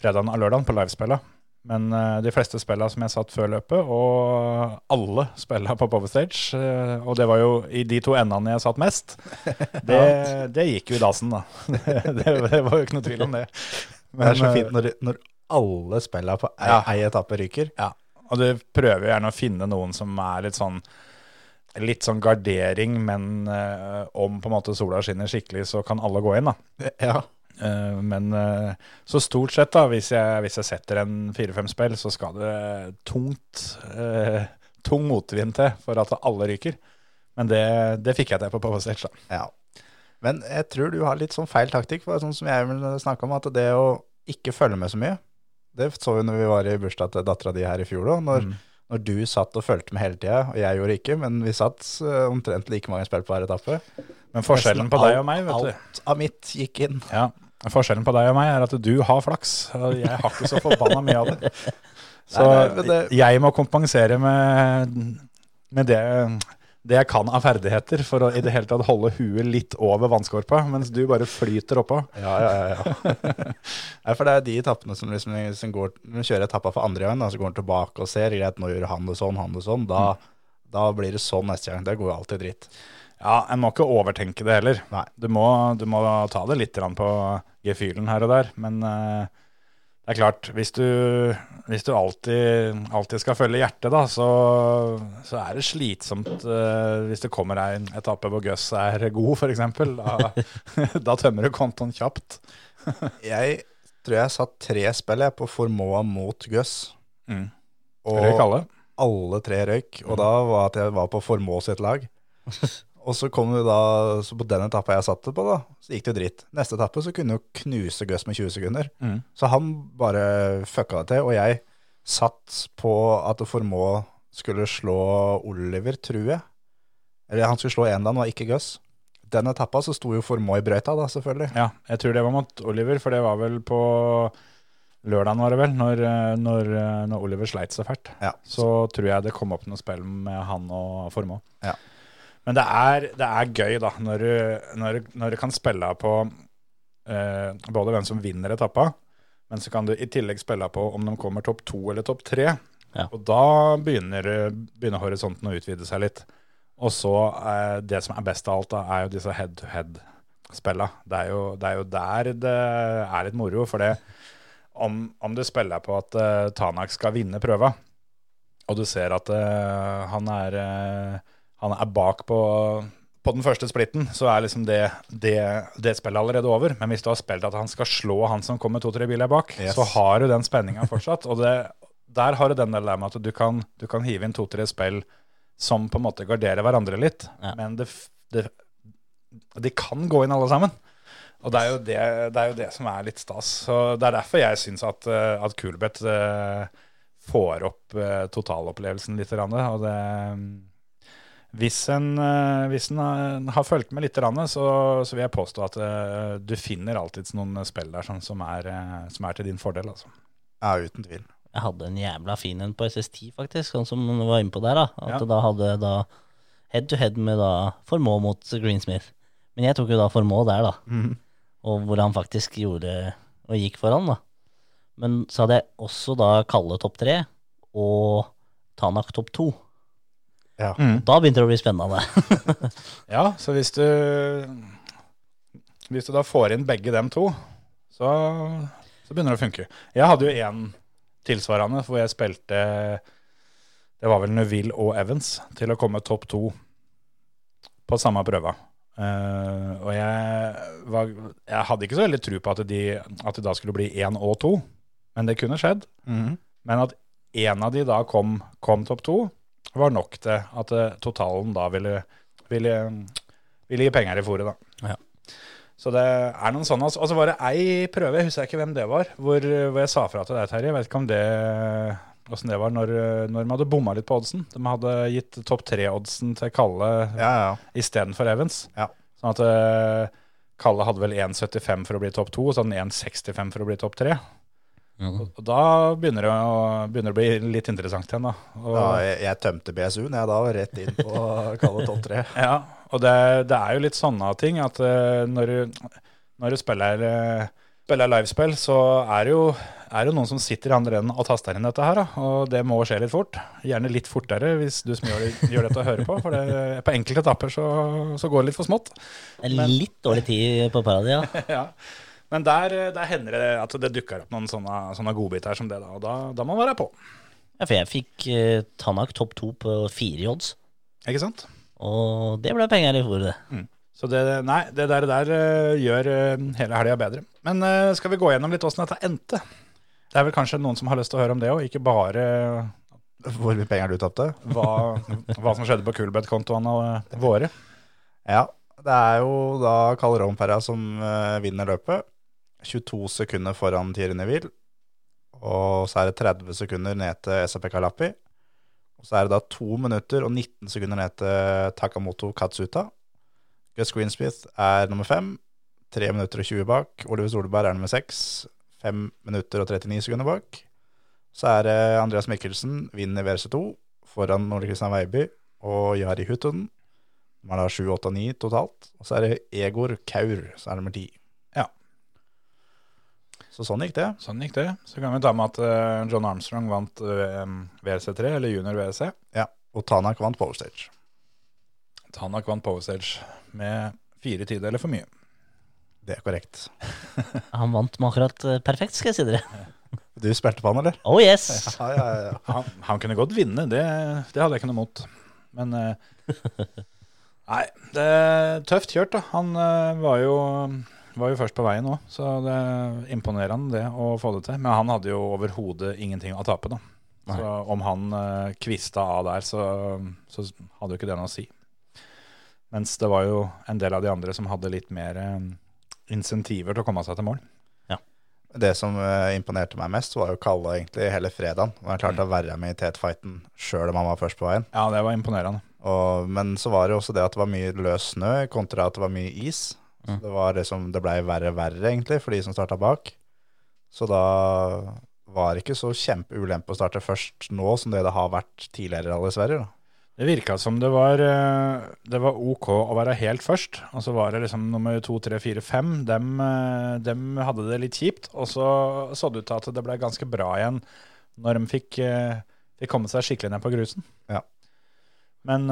fredagen og lørdagen på livespillet. Men eh, de fleste spilla som jeg satt før løpet, og alle spilla på Power Stage, eh, og det var jo i de to endene jeg satt mest, det, det gikk jo i dasen, da. det, det var jo ikke noe tvil om det. Men det er så eh, fint når, når alle spilla på ei, Ja. ei etappe ryker. Ja, og du prøver jo gjerne å finne noen som er litt sånn Litt sånn gardering, men om på en måte sola skinner skikkelig, så kan alle gå inn, da. Ja. Eh, men eh, så stort sett, da, hvis jeg, hvis jeg setter en fire-fem spill, så skal det tungt eh, tung motvind til for at alle ryker. Men det, det fikk jeg til på Power Stage, da. Ja. Men jeg tror du har litt sånn feil taktikk, for sånn som jeg vil snakke om, at det å ikke følge med så mye, det så vi når vi var i bursdag til dattera di her i fjor, da, når, Mm. når du satt og fulgte med hele tida, og jeg gjorde ikke, men vi satt eh, omtrent like mange spill på hver etappe. Men forskjellen på deg og meg, vet du Alt av mitt gikk inn. Ja, Forskjellen på deg og meg er at du har flaks, og jeg har ikke så forbanna mye av det. Så Nei, nei, det- jeg må kompensere med, med det, det jeg kan av ferdigheter, for å i det hele tatt holde huet litt over vannskorpa, mens du bare flyter oppå. Ja, ja, ja. ja. Nei, for det er de etappene som liksom som går, Når du kjører etappa for andre gang, da, så går han tilbake og ser greit, nå gjør han det sånn, han det sånn. Da, da blir det sånn neste gang. Det går jo alltid dritt. Ja, En må ikke overtenke det heller. Nei. Du må, du må ta det litt på gefühlen her og der, men uh, det er klart, hvis du, hvis du alltid, alltid skal følge hjertet, da, så, så er det slitsomt uh, hvis det kommer en etappe hvor Gus er god, f.eks. Da, da tømmer du kontoen kjapt. Jeg tror jeg satt tre spill jeg, på Formoa mot Gus. Mm. Og Røyk alle. alle tre røyk. Og da var at jeg var på Formoa sitt lag. Og så kom vi da, så på den etappa jeg satte på, da, så gikk det jo dritt. Neste etappe så kunne jo knuse Gus med 20 sekunder. Mm. Så han bare fucka det til, og jeg satt på at Formå skulle slå Oliver, tror jeg. Eller han skulle slå Endan, og ikke Gus. Den etappa så sto jo Formå i brøyta, da, selvfølgelig. Ja, jeg tror det var mot Oliver, for det var vel på lørdagen, var det vel, når, eh, når, eh, når Oliver sleit så fælt. Ja. Så tror jeg det kom opp noe spill med han og Formå. Ja. Men det er, det er gøy, da, når du, når, du- når du kan spille på eh, både hvem som vinner etappa, men så kan du i tillegg spille på om de kommer topp to eller topp tre. Ja. Og da begynner, begynner horisonten å utvide seg litt. Og så eh, det som er best av alt, da, er jo disse head-to-head-spilla. Det, det er jo der det er litt moro. For det, om, om du spiller på at eh, Tanak skal vinne prøva, og du ser at eh, han, er, eh, han er bak på, på den første splitten, så er liksom det, det, det spillet allerede over. Men hvis du har spilt at han skal slå han som kommer to-tre biler bak, Yes. så har du den spenninga fortsatt. Og det, der har du den der med at du kan, du kan hive inn to-tre spill som på en måte garderer hverandre litt. Ja. Men det, det, de kan gå inn alle sammen. Og det er jo det, det, er jo det som er litt stas. Så Det er derfor jeg syns at, eh, at Coolbet eh, får opp eh, totalopplevelsen litt. Og det, hvis en, eh, hvis en har, har fulgt med litt, så, så vil jeg påstå at eh, du finner alltids noen spill der sånn, som, er, eh, som er til din fordel. Altså. Ja, uten tvil. Jeg hadde en jævla fin en på SS10, faktisk, sånn som du var inne på der. da. At Ja. da hadde da head to head med da Formå mot Greensmith. Men jeg tok jo da Formå der, da. Mm. Og hvor han faktisk gjorde og gikk foran, da. Men så hadde jeg også da Kalle topp tre og Tanak topp to. Ja. Da begynte det å bli spennende. Ja, så hvis du Hvis du da får inn begge dem to, så, så begynner det å funke. Jeg hadde jo én tilsvarende hvor jeg spilte Det var vel Neville og Evans til å komme topp to på samme prøva. Uh, og jeg, var, jeg hadde ikke så veldig tro på at de, at det da skulle bli én og to, men det kunne skjedd. Mm. Men at én av de da kom, kom topp to, var nok til at eh, totalen da ville, ville, ville gi penger i fôret, da. Ja. Så det er noen sånne. Og så var det ei prøve, jeg husker ikke hvem det var, hvor, hvor jeg sa fra til deg, Terje. Jeg vet ikke om det åssen det var når, når vi hadde bomma litt på oddsen. De hadde gitt topp tre-oddsen til Kalle Ja, ja. istedenfor Evans. Ja. Sånn at eh, Kalle hadde vel 1,75 for å bli topp to, og så hadde han 1,65 for å bli topp tre. Og da begynner det, å, begynner det å bli litt interessant igjen, da. Og, ja jeg, jeg tømte BSU-en, jeg da, rett inn på kallet 12-3. Ja, og det, det er jo litt sånne ting at eh, når, du- når du spiller, eh, spiller livespill, så er det jo er det noen som sitter i andre enden og taster inn dette her, da. Og det må skje litt fort. Gjerne litt fortere hvis du som gjør, det- gjør dette og hører på. For det, på enkelte etapper så, så går det litt for smått. Er litt dårlig tid på Paradis, ja. Men der, der hender det at det dukker opp noen sånne, sånne godbiter som det, da. Og da, da må man være på. ja for jeg fikk eh, Tanak topp to på fire i odds, Ikke sant? og det ble penger i fôret. Så det, nei, det der, der eh, gjør eh, hele helga bedre. Men eh, skal vi gå gjennom litt åssen dette endte? Det er vel kanskje noen som har lyst til å høre om det òg, ikke bare Hvor mye penger du tapte? hva, hva som skjedde på Kulbeth-kontoene eh, våre. Ja, det er jo da Karl Romperra som eh, vinner løpet. 22 sekunder foran Thierry Neville. Og så er det 30 sekunder ned til SAP Kalapi. Og så er det da 2 minutter og 19 sekunder ned til Takamoto Katsuta. Gus Greensmith er nummer 5. 3 minutter og 20 bak. Oliver Solberg er nummer 6. 5 minutter og 39 sekunder bak. Så er det Andreas Mikkelsen, vinner VRC2 foran Ole Kristian Veiby og Jari Hutton. De har da 7, 8 og 9 totalt. Og så er det Egor Kaur som er nummer 10. Så sånn gikk det. Sånn gikk det. Så kan vi ta med at eh, John Armstrong vant eh, WRC3, eller junior WRC. Ja. Og Tanak vant Power Stage. Tanak vant Power Stage med fire tideler for mye. Det er korrekt. Han vant med akkurat eh, perfekt, skal jeg si dere. Du spilte på han, eller? Oh yes! Ja, ja, ja. Han, han kunne godt vinne, det, det hadde jeg ikke noe mot. Men eh, Nei, det er tøft kjørt, da. Han eh, var, jo, var jo først på veien òg, så det er imponerende det å få det til. Men han hadde jo overhodet ingenting å tape, da. Så om han uh, kvista av der, så, så hadde jo ikke det noe å si. Mens det var jo en del av de andre som hadde litt mer eh, insentiver til å komme seg til mål. Ja. Det som uh, imponerte meg mest, var jo Kalle egentlig hele fredagen. Han klarte å være med i tetfighten sjøl om han var først på veien. Ja, det var imponerende. Og, men så var det også det at det var mye løs snø kontra at det var mye is. Så det var liksom, det blei verre og verre egentlig for de som starta bak. Så da var det ikke så kjempeulempe å starte først nå som det det har vært tidligere Sverige. Da. Det virka som det var, eh, det var ok å være helt først. Og så var det liksom nummer to, tre, fire, fem. Dem, eh, dem hadde det litt kjipt. Og så så det ut til at det ble ganske bra igjen når de fikk, eh, fikk komme seg skikkelig ned på grusen. Ja. Men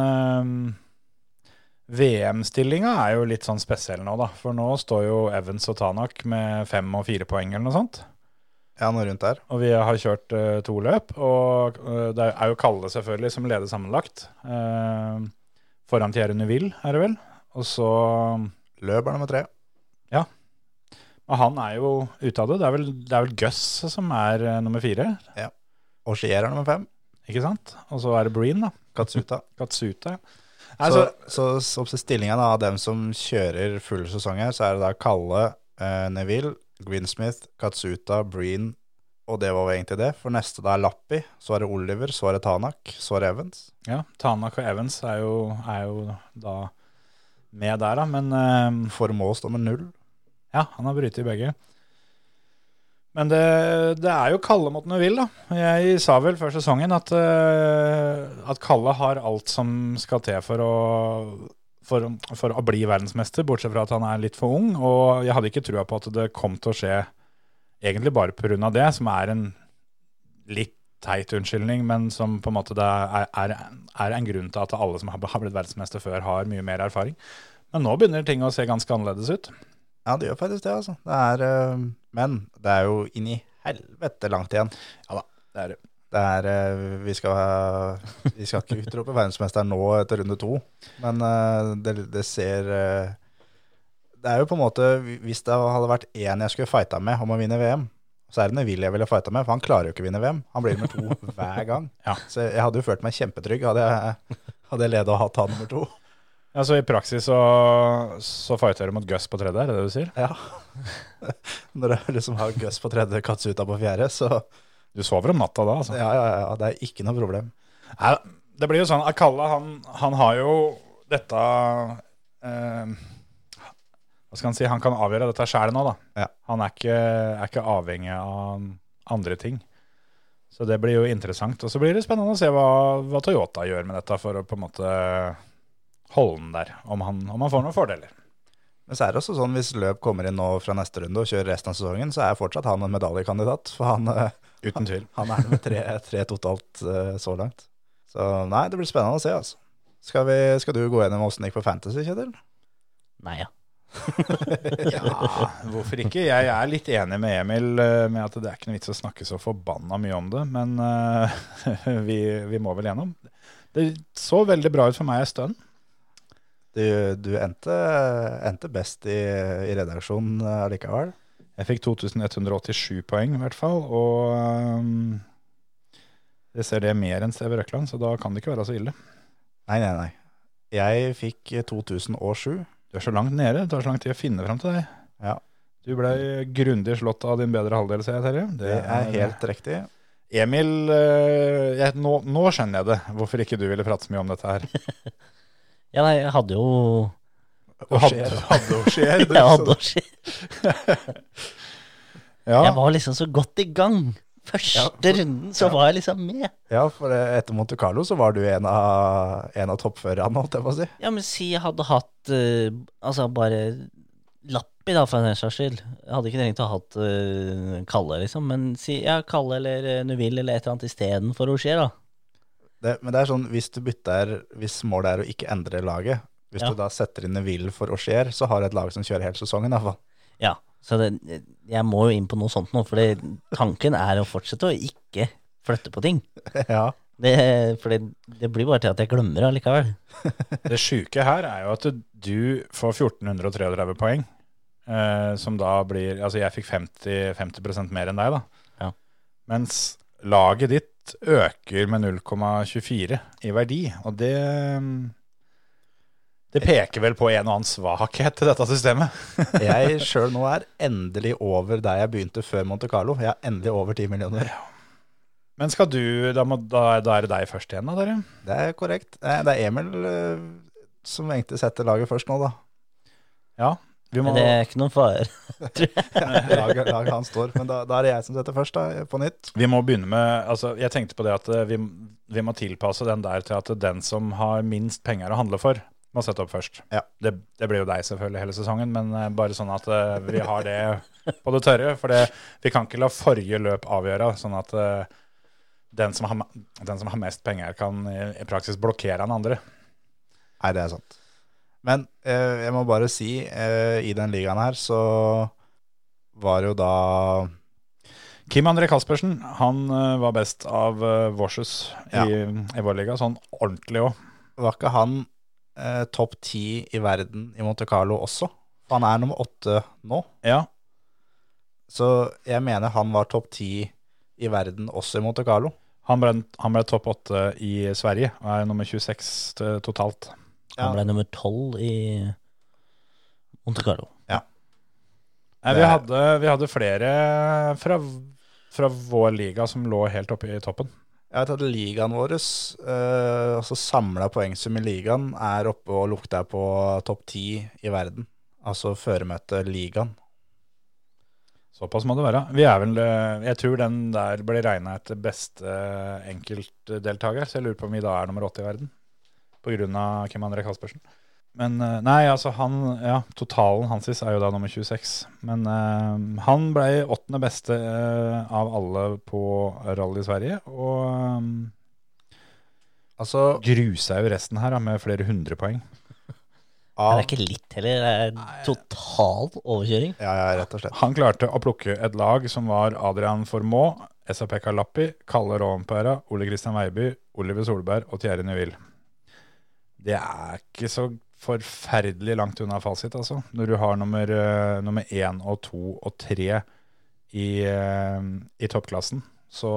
VM-stillinga er jo litt sånn spesiell nå, da. For nå står jo Evans og Tanak med fem og fire poeng eller noe sånt. Ja, noe rundt der. Og vi har kjørt uh, to løp, og uh, det er jo Kalle selvfølgelig som leder sammenlagt. Uh, foran Thierry Neuville, er det vel. Og så Løp er nummer tre. Og han er jo ute av det. Det er vel, det er vel Gus som er nummer fire, Og Skier er nummer fem. ikke sant? Og så er det Breen, da. Katsuta. Katsuta. Så, Altså, så, så, så stillingen av dem som kjører full sesong her, så er det da Kalle, eh, Neville, Greensmith, Katsuta, Breen, og det var jo egentlig det. For neste da er Lappi, så er det Oliver, så er det Tanak, så er det Evans. ja, Tanak og Evans er jo, er jo da med der, da. Men eh, Formå står med null. Ja, han har brytet i begge. Men det, det er jo Kalle mot Neuville, da. Jeg sa vel før sesongen at, eh, at Kalle har alt som skal til for å, for, for å bli verdensmester, bortsett fra at han er litt for ung. Og jeg hadde ikke trua på at det kom til å skje egentlig bare pga. det, som er en litt teit unnskyldning, men som på en måte er, er, er en grunn til at alle som har blitt verdensmester før, har mye mer erfaring. Men nå begynner ting å se ganske annerledes ut. Ja, det gjør faktisk det, altså. Det er, eh, men det er jo inn i helvete langt igjen. Ja da, det er det. Det er, eh, vi, skal, vi skal ikke utrope verdensmester nå etter runde to, men eh, det, det ser Det er jo på en måte Hvis det hadde vært én jeg skulle fighta med om å vinne VM, så er det Neville jeg ville fighta med, for han klarer jo ikke å vinne VM. Han blir nummer to hver gang. Ja. Så jeg hadde jo følt meg kjempetrygg hadde jeg, hadde jeg ledet og hatt han nummer to. Ja, Så i praksis så, så fighter du mot Gus på tredje, er det det du sier? Ja. Når du liksom har Gus på tredje, Katsuta på fjerde, så Du sover om natta da, altså? ja, ja, ja, det er ikke noe problem. Nei, det blir jo sånn Akalla, han, han har jo dette eh, Hva skal han si? Han kan avgjøre dette sjæl nå, da. Ja. Han er ikke, er ikke avhengig av andre ting. Så det blir jo interessant. Og så blir det spennende å se hva, hva Toyota gjør med dette for å på en måte holde den der. Om han, om han får noen fordeler. Men så er det også sånn hvis løp kommer inn nå fra neste runde og kjører resten av sesongen, så er fortsatt han en medaljekandidat. For han, eh, Uten tvil. han er med tre, tre totalt uh, så langt. Så nei, det blir spennende å se, altså. Skal, vi, skal du gå gjennom åssen det gikk på Fantasy, Kjetil? Nei, ja. Ja, hvorfor ikke? Jeg er litt enig med Emil eh, med at det er ikke noe vits å snakke så forbanna mye om det, men uh, vi, vi må vel gjennom. Det så veldig bra ut for meg en stund. Du, du endte, endte best i, i redaksjonen eh, allikevel. Jeg fikk 2187 poeng i hvert fall, og um, jeg ser det mer enn Steve Røkland, så da kan det ikke være så ille. Nei, nei, nei. Jeg fikk 2007. Du er så langt nede, det tar så lang tid å finne fram til deg. Ja, Du ble grundig slått av din bedre halvdel, ser jeg, Terje. det er helt riktig. Emil, eh, jeg, nå, nå skjønner jeg det, hvorfor ikke du ville prate så mye om dette her. Ja, nei, jeg hadde jo Du hadde, hadde jo skjer, du. Jeg hadde og si. ja. Jeg var liksom så godt i gang. Første runden så var jeg liksom med. Ja, for eh, etter Monte Carlo så var du en av, en av toppførerne, holdt jeg på å si. Ja, men si jeg hadde hatt uh, Altså bare Lappi, da, for en saks skyld. Jeg hadde ikke trengt å ha hatt uh, Kalle, liksom. Men si ja, Kalle eller uh, Nuville eller et eller annet istedenfor Rocher, da. Det, men det er sånn, hvis du bytter, hvis målet er å ikke endre laget, hvis Ja. du da setter inn Neville for Auxier, så har du et lag som kjører hele sesongen i hvert fall. Ja, så det, jeg må jo inn på noe sånt nå, for tanken er å fortsette å ikke flytte på ting. ja. Det, for det, det blir bare til at jeg glemmer det allikevel. Det sjuke her er jo at du får 1433 poeng. Eh, som da blir Altså, jeg fikk 50, 50% mer enn deg, da. Ja. Mens laget ditt øker med 0,24 i verdi. Og det Det peker vel på en og annen svakhet til dette systemet. Jeg sjøl nå er endelig over der jeg begynte før Monte Carlo. Jeg er endelig over 10 millioner. Men skal du Da, må, da, da er det deg først igjen, da, dere? Det er korrekt. Det er Emil eh, som egentlig setter laget først nå, da. Ja. Vi må, det er ikke noen fare. Laget, laget han står. Men da, da er det jeg som setter først, da, på nytt. Vi må begynne med altså Jeg tenkte på det at eh, vi, vi må tilpasse den der til at den som har minst penger å handle for, må sette opp først. Ja. Det, det blir jo deg selvfølgelig hele sesongen, men eh, bare sånn at eh, vi har det på det tørre. For det, vi kan ikke la forrige løp avgjøre, sånn at den, som har, den som har mest penger, kan i, i praksis blokkere den andre. Nei, det er sant. Men eh, jeg må bare si, eh, i den ligaen her så var jo da Kim André Kaspersen han eh, var best av uh, Vorses Ja. i, i vår liga, sånn ordentlig òg. Var ikke han eh, topp ti i verden i Monte Carlo også? Han er nummer åtte nå. Ja, Så jeg mener han var topp ti i verden også i Monte Carlo. han ble, han ble topp åtte i Sverige og er nummer 26 totalt. Han ble nummer tolv i Monte Carlo. Nei, vi, hadde, vi hadde flere fra, fra vår liga som lå helt oppe i toppen. Jeg vet at ligaen vår, eh, altså samla poengsum i ligaen, er oppe og lukter på topp ti i verden. Altså føremøte ligaen. Såpass må det være. Vi er vel, eh, jeg tror den der ble regna etter beste eh, enkeltdeltaker, så jeg lurer på om vi da er nummer åtte i verden. Av Kim André Kaspersen. Men eh, nei, altså han Ja, totalen hans er jo da nummer 26. Men uh, han ble åttende beste uh, av alle på rally i Sverige. Og um, Altså grusa jo resten her da, med flere hundre poeng. Det er ikke litt heller, det er total overkjøring. Ja, ja, rett og slett. Han klarte å plukke et lag som var Adrian Formaa, SAP Kalappi, Kalle Rånpæra, Ole Kristian Veiby, Oliver Solberg og Thierry Neuville. Det er ikke så forferdelig langt unna fasit, altså. Når du har nummer, uh, nummer én og to og tre i, uh, i toppklassen, så,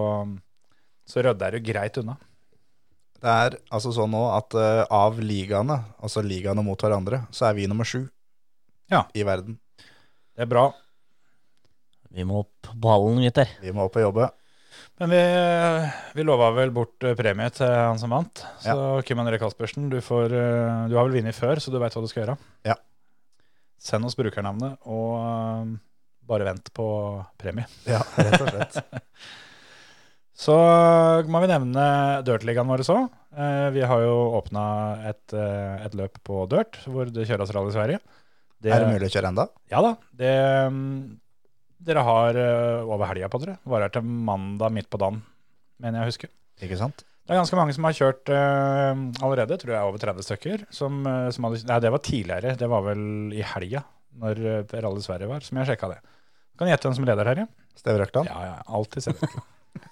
så rydder du greit unna. Det er altså sånn nå at uh, av ligaene, altså ligaene mot hverandre, så er vi nummer sju Ja. i verden. Det er bra. Vi må opp ballen, gutter. Vi må opp og jobbe. Men vi, vi lova vel bort eh, premie til han som vant. Så Kim André Caspersen, du, får, eh, du har vel vunnet før, så du veit hva du skal gjøre. Ja. Send oss brukernavnet, og eh, bare vent på premie. Ja, rett og slett. Så må vi nevne dirtligaen vår så. Vi har jo åpna et, et løp på Dirt, hvor det kjøres rally i Sverige. Det, Er det mulig å kjøre enda? Ja da. Det, mm, dere har eh, over helga på dere. Varer til mandag midt på dagen, mener jeg å huske. Ikke sant? Det er ganske mange som har kjørt uh, allerede, tror jeg over 30 stykker. Som, eh, som hadde, nei, det var tidligere. Det var vel i helga, når Rally Sverige var, som jeg sjekka det. Kan gjette hvem som leder, Herje? Steve Røkland? Ja, ja, alltid selv.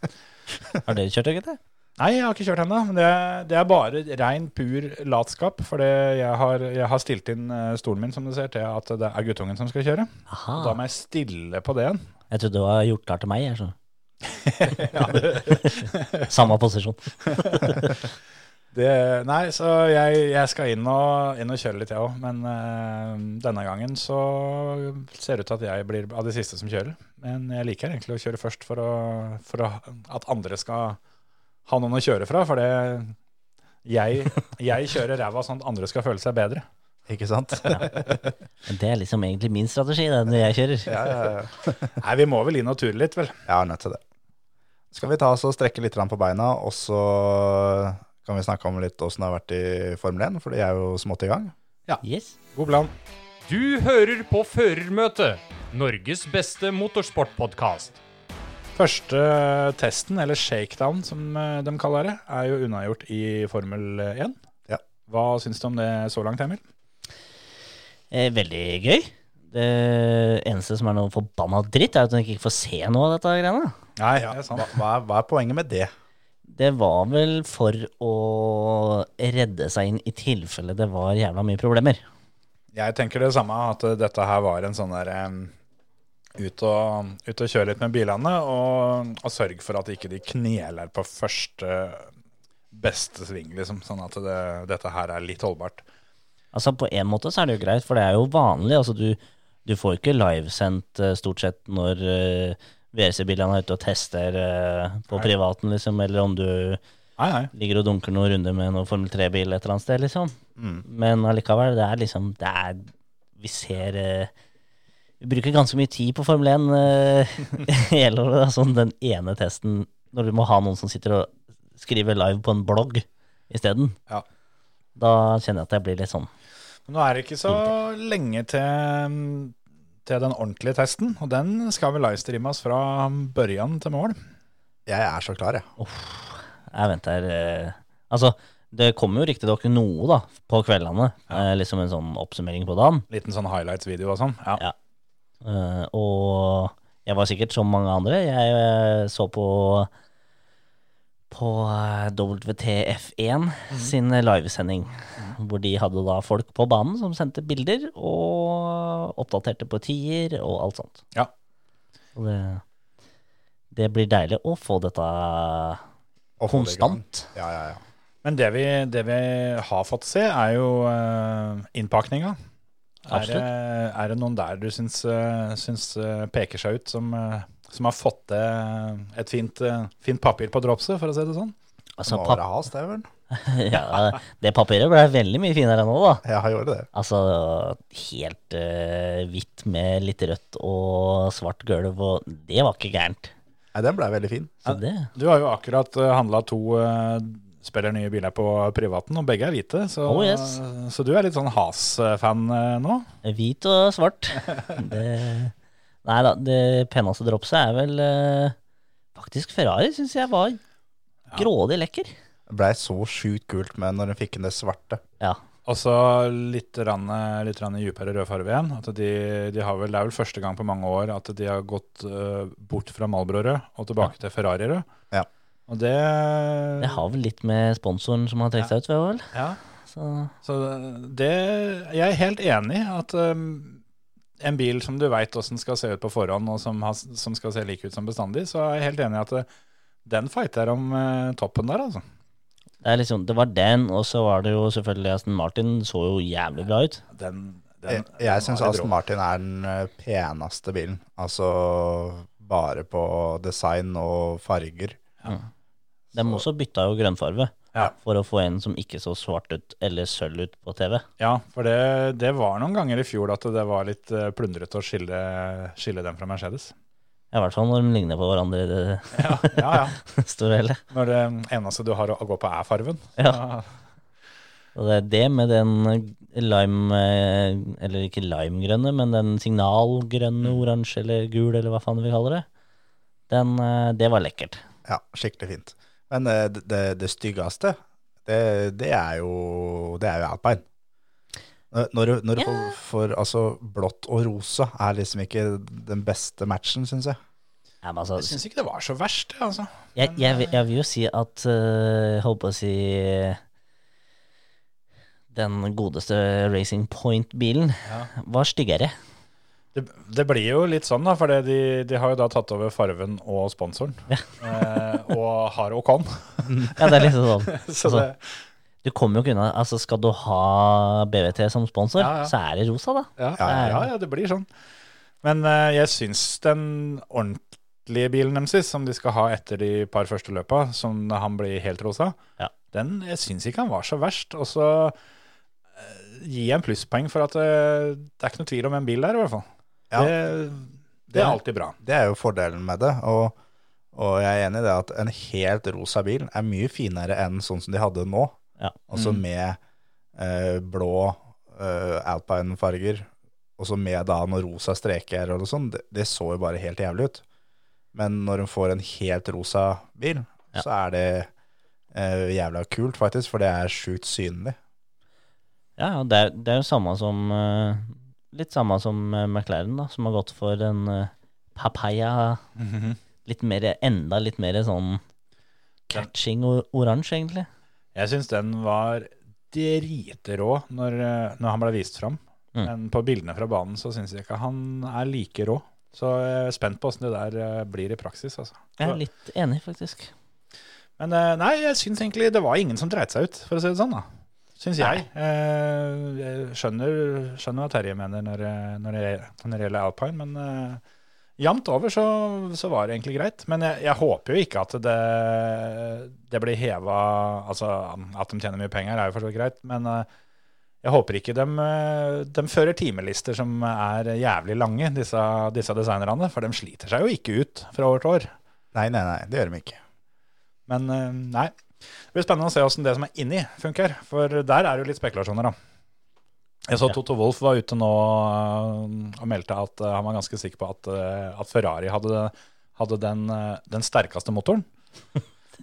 Har dere kjørt det, gutter? Nei, jeg har ikke kjørt ennå. Men det, det er bare rein, pur latskap. For jeg har, jeg har stilt inn eh, stolen min som du ser, til at det er guttungen som skal kjøre. Da må jeg stille på det igjen. Jeg trodde du var gjort klar til meg. Jeg, så. Samme posisjon. Det, nei, så jeg, jeg skal inn og, inn og kjøre litt, jeg òg. Men øh, denne gangen så ser det ut til at jeg blir av de siste som kjører. Men jeg liker egentlig å kjøre først for, å, for å, at andre skal ha noen å kjøre fra. For det, jeg, jeg kjører ræva sånn at andre skal føle seg bedre. Ikke sant? Men Det er liksom egentlig min strategi det, når jeg kjører. Ja, ja, ja. Nei, vi må vel inn og ture litt, vel. Er nødt til det. Skal vi ta oss og strekke litt på beina, og så kan vi snakke om litt åssen det har vært i Formel 1, for de er jo smått i gang. Yes. God plan. Du hører på Førermøtet, Norges beste motorsportpodkast. Første testen, eller shakedown som eh, de kaller det, er jo unnagjort i Formel 1. Ja. Hva syns du om det så langt, Emil? Eh, veldig gøy. Det eneste som er noe forbanna dritt, er at hun ikke får se noe av dette greiene. Nei, det er sant. Hva, hva, er, hva er poenget med det? Det var vel for å redde seg inn i tilfelle det var jævla mye problemer. Jeg tenker det samme, at eh, dette her var en sånn der em, ut, og, ut og kjøre litt med bilene, og, og sørge for at ikke de kneler på første beste sving, liksom. Sånn at det, dette her er litt holdbart. Altså På en måte så er det jo greit, for det er jo vanlig. Altså Du, du får ikke livesendt eh, stort sett når uh, WC-bilene er ute og tester uh, på Nei. privaten, liksom, eller om du Nei, nei. ligger og dunker noen runder med noen Formel 3-bil et eller annet sted, liksom. Mm. Men allikevel, det er liksom det er, Vi ser eh, Vi bruker ganske mye tid på Formel 1 uh, hele året. da, Sånn den ene testen når du må ha noen som sitter og skriver live på en blogg isteden. Ja. Da kjenner jeg at jeg blir litt sånn Men nå er det ikke så lenge til, til den ordentlige testen, og den skal vel livestreames fra børjan til mål. Jeg er så klar, jeg. Jeg venter eh, Altså, det kommer jo riktignok noe, da, på kveldene. Eh, liksom en sånn oppsummering på dagen. Liten sånn highlights-video og sånn. Ja. Ja. Eh, og jeg var sikkert som mange andre. Jeg uh, så på på eh, WTF1 sin livesending, hvor de hadde da folk på banen som sendte bilder og oppdaterte på tider og alt sånt. Ja. Det, det blir deilig å få dette å få det konstant. Ja, ja, ja. Men det vi, det vi har fått se, er jo uh, innpakninga. Er det, er det noen der du syns, eh, syns eh, peker seg ut, som, eh, som har fått til et fint, fint papir på dropset, for å si det sånn? Altså, Må være has, det, vel? ja, det papiret ble veldig mye finere nå, da. Jeg gjorde det. Altså helt uh, hvitt med litt rødt og svart gulv, og det var ikke gærent. Nei, den ble veldig fin. Så det Du har jo akkurat handla to uh, spiller nye biler på privaten, og begge er hvite. Så, Oh, yes. så du er litt sånn Has-fan eh, nå? Hvit og svart. Det, nei da, det peneste dropset er vel eh, faktisk Ferrari, syns jeg var grådig lekker. Det ble så sjukt kult med når den fikk inn det svarte. Ja. Og så litt, rann, litt rann djupere rødfarge igjen. At de, de har vel, det er vel første gang på mange år at de har gått uh, bort fra Malbro-rød og tilbake til Ferrari-rød. Ja. Og det, Det har vel litt med sponsoren som har trukket seg ut, vel. ja, Så Så det Jeg er helt enig at um, en bil som du veit åssen skal se ut på forhånd, og som, has, som skal se lik ut som bestandig, så er jeg helt enig i at uh, den fighter om uh, toppen der, altså. Det, er liksom, det var den, og så var det jo selvfølgelig Aston Martin så jo jævlig bra ut. Den, Jeg, den jeg syns Aston. Martin er den eh, peneste bilen. Altså bare på design og farger. De også bytta jo grønnfarge Ja. for å få en som ikke så svart ut eller sølv ut på TV. Ja, for det, det var noen ganger i fjor at det var litt eh, plundrete å skille, skille dem fra Mercedes. Ja, I hvert fall når de ligner på hverandre i det Ja, ja. ja. store hele. Når det eneste du har å, gå på er farven. Ja. Og det er det med den lime, eh, eller ikke limegrønne, men den signalgrønne, oransje eller gul, eller hva faen vi kaller det. Den, eh, det var lekkert. Ja, skikkelig fint. Men eh, det, det, det styggeste, det, det er jo det er jo alpine. Når- Når, får, får altså blått og rosa, er liksom ikke den beste matchen, syns jeg. Ja, men altså, Jeg syns ikke det var så verst, altså. jeg, jeg, vil- jeg vil jo si at uh, holdt på å si Den godeste Racing Point-bilen var styggere. Det, det blir jo litt sånn, da, for de, de har jo da tatt over farven og sponsoren. Eh, og har Ocon. Ja, det er litt sånn. Så Altså, det, Du kommer jo ikke unna Altså, skal du ha BVT som sponsor, Ja, ja. så er det rosa, da. ja, Ja, ja, ja. ja, det blir sånn. Men eh, jeg syns den ordentlige bilen deres, som de skal ha etter de par første løpa, som han blir helt rosa, Ja. den jeg syns ikke han var så verst. Og så eh, gi en plusspoeng for at eh, det er ikke noe tvil om en bil der, i hvert fall. Ja. Det, det er alltid bra. Det er jo fordelen med det. Og, og jeg er enig i det at en helt rosa bil er mye finere enn sånn som de hadde nå. Ja. Altså med eh, blå eh, alpine-farger, og så med da noen rosa streker og sånn. Det, det så jo bare helt jævlig ut. Men når hun får en helt rosa bil, Ja. så er det eh, jævla kult, faktisk, for det er sjukt synlig. Ja, det er, det er jo samme som eh, Litt samme som eh, McLaren, da, som har gått for en uh, papaya Litt mer, enda litt mer sånn catching or oransje, egentlig. Jeg syns den var dritrå når, eh, når han ble vist fram. Mm. Men på bildene fra banen så syns jeg ikke han er like rå. Så jeg er spent på åssen det der eh, blir i praksis. Altså. Jeg er litt enig, faktisk. Men eh, nei, jeg syns egentlig det var ingen som dreit seg ut, for å si det sånn. da Syns jeg. Eh, jeg skjønner, skjønner hva Terje mener når, når, det, når det gjelder alpine, men eh, jevnt over så, så var det egentlig greit. Men jeg, jeg håper jo ikke at det, det blir heva Altså at de tjener mye penger, er jo for så vidt greit, men eh, jeg håper ikke de, de fører timelister som er jævlig lange, disse, disse designerne. For de sliter seg jo ikke ut fra år til år. Nei, nei, nei, det gjør de ikke. Men nei. Det blir spennende å se hvordan det som er inni, funker. For der er det jo litt spekulasjoner, da. Jeg så Toto Wolff var ute nå eh, og meldte at eh, han var ganske sikker på at, eh, at Ferrari hadde, hadde den, den sterkeste motoren.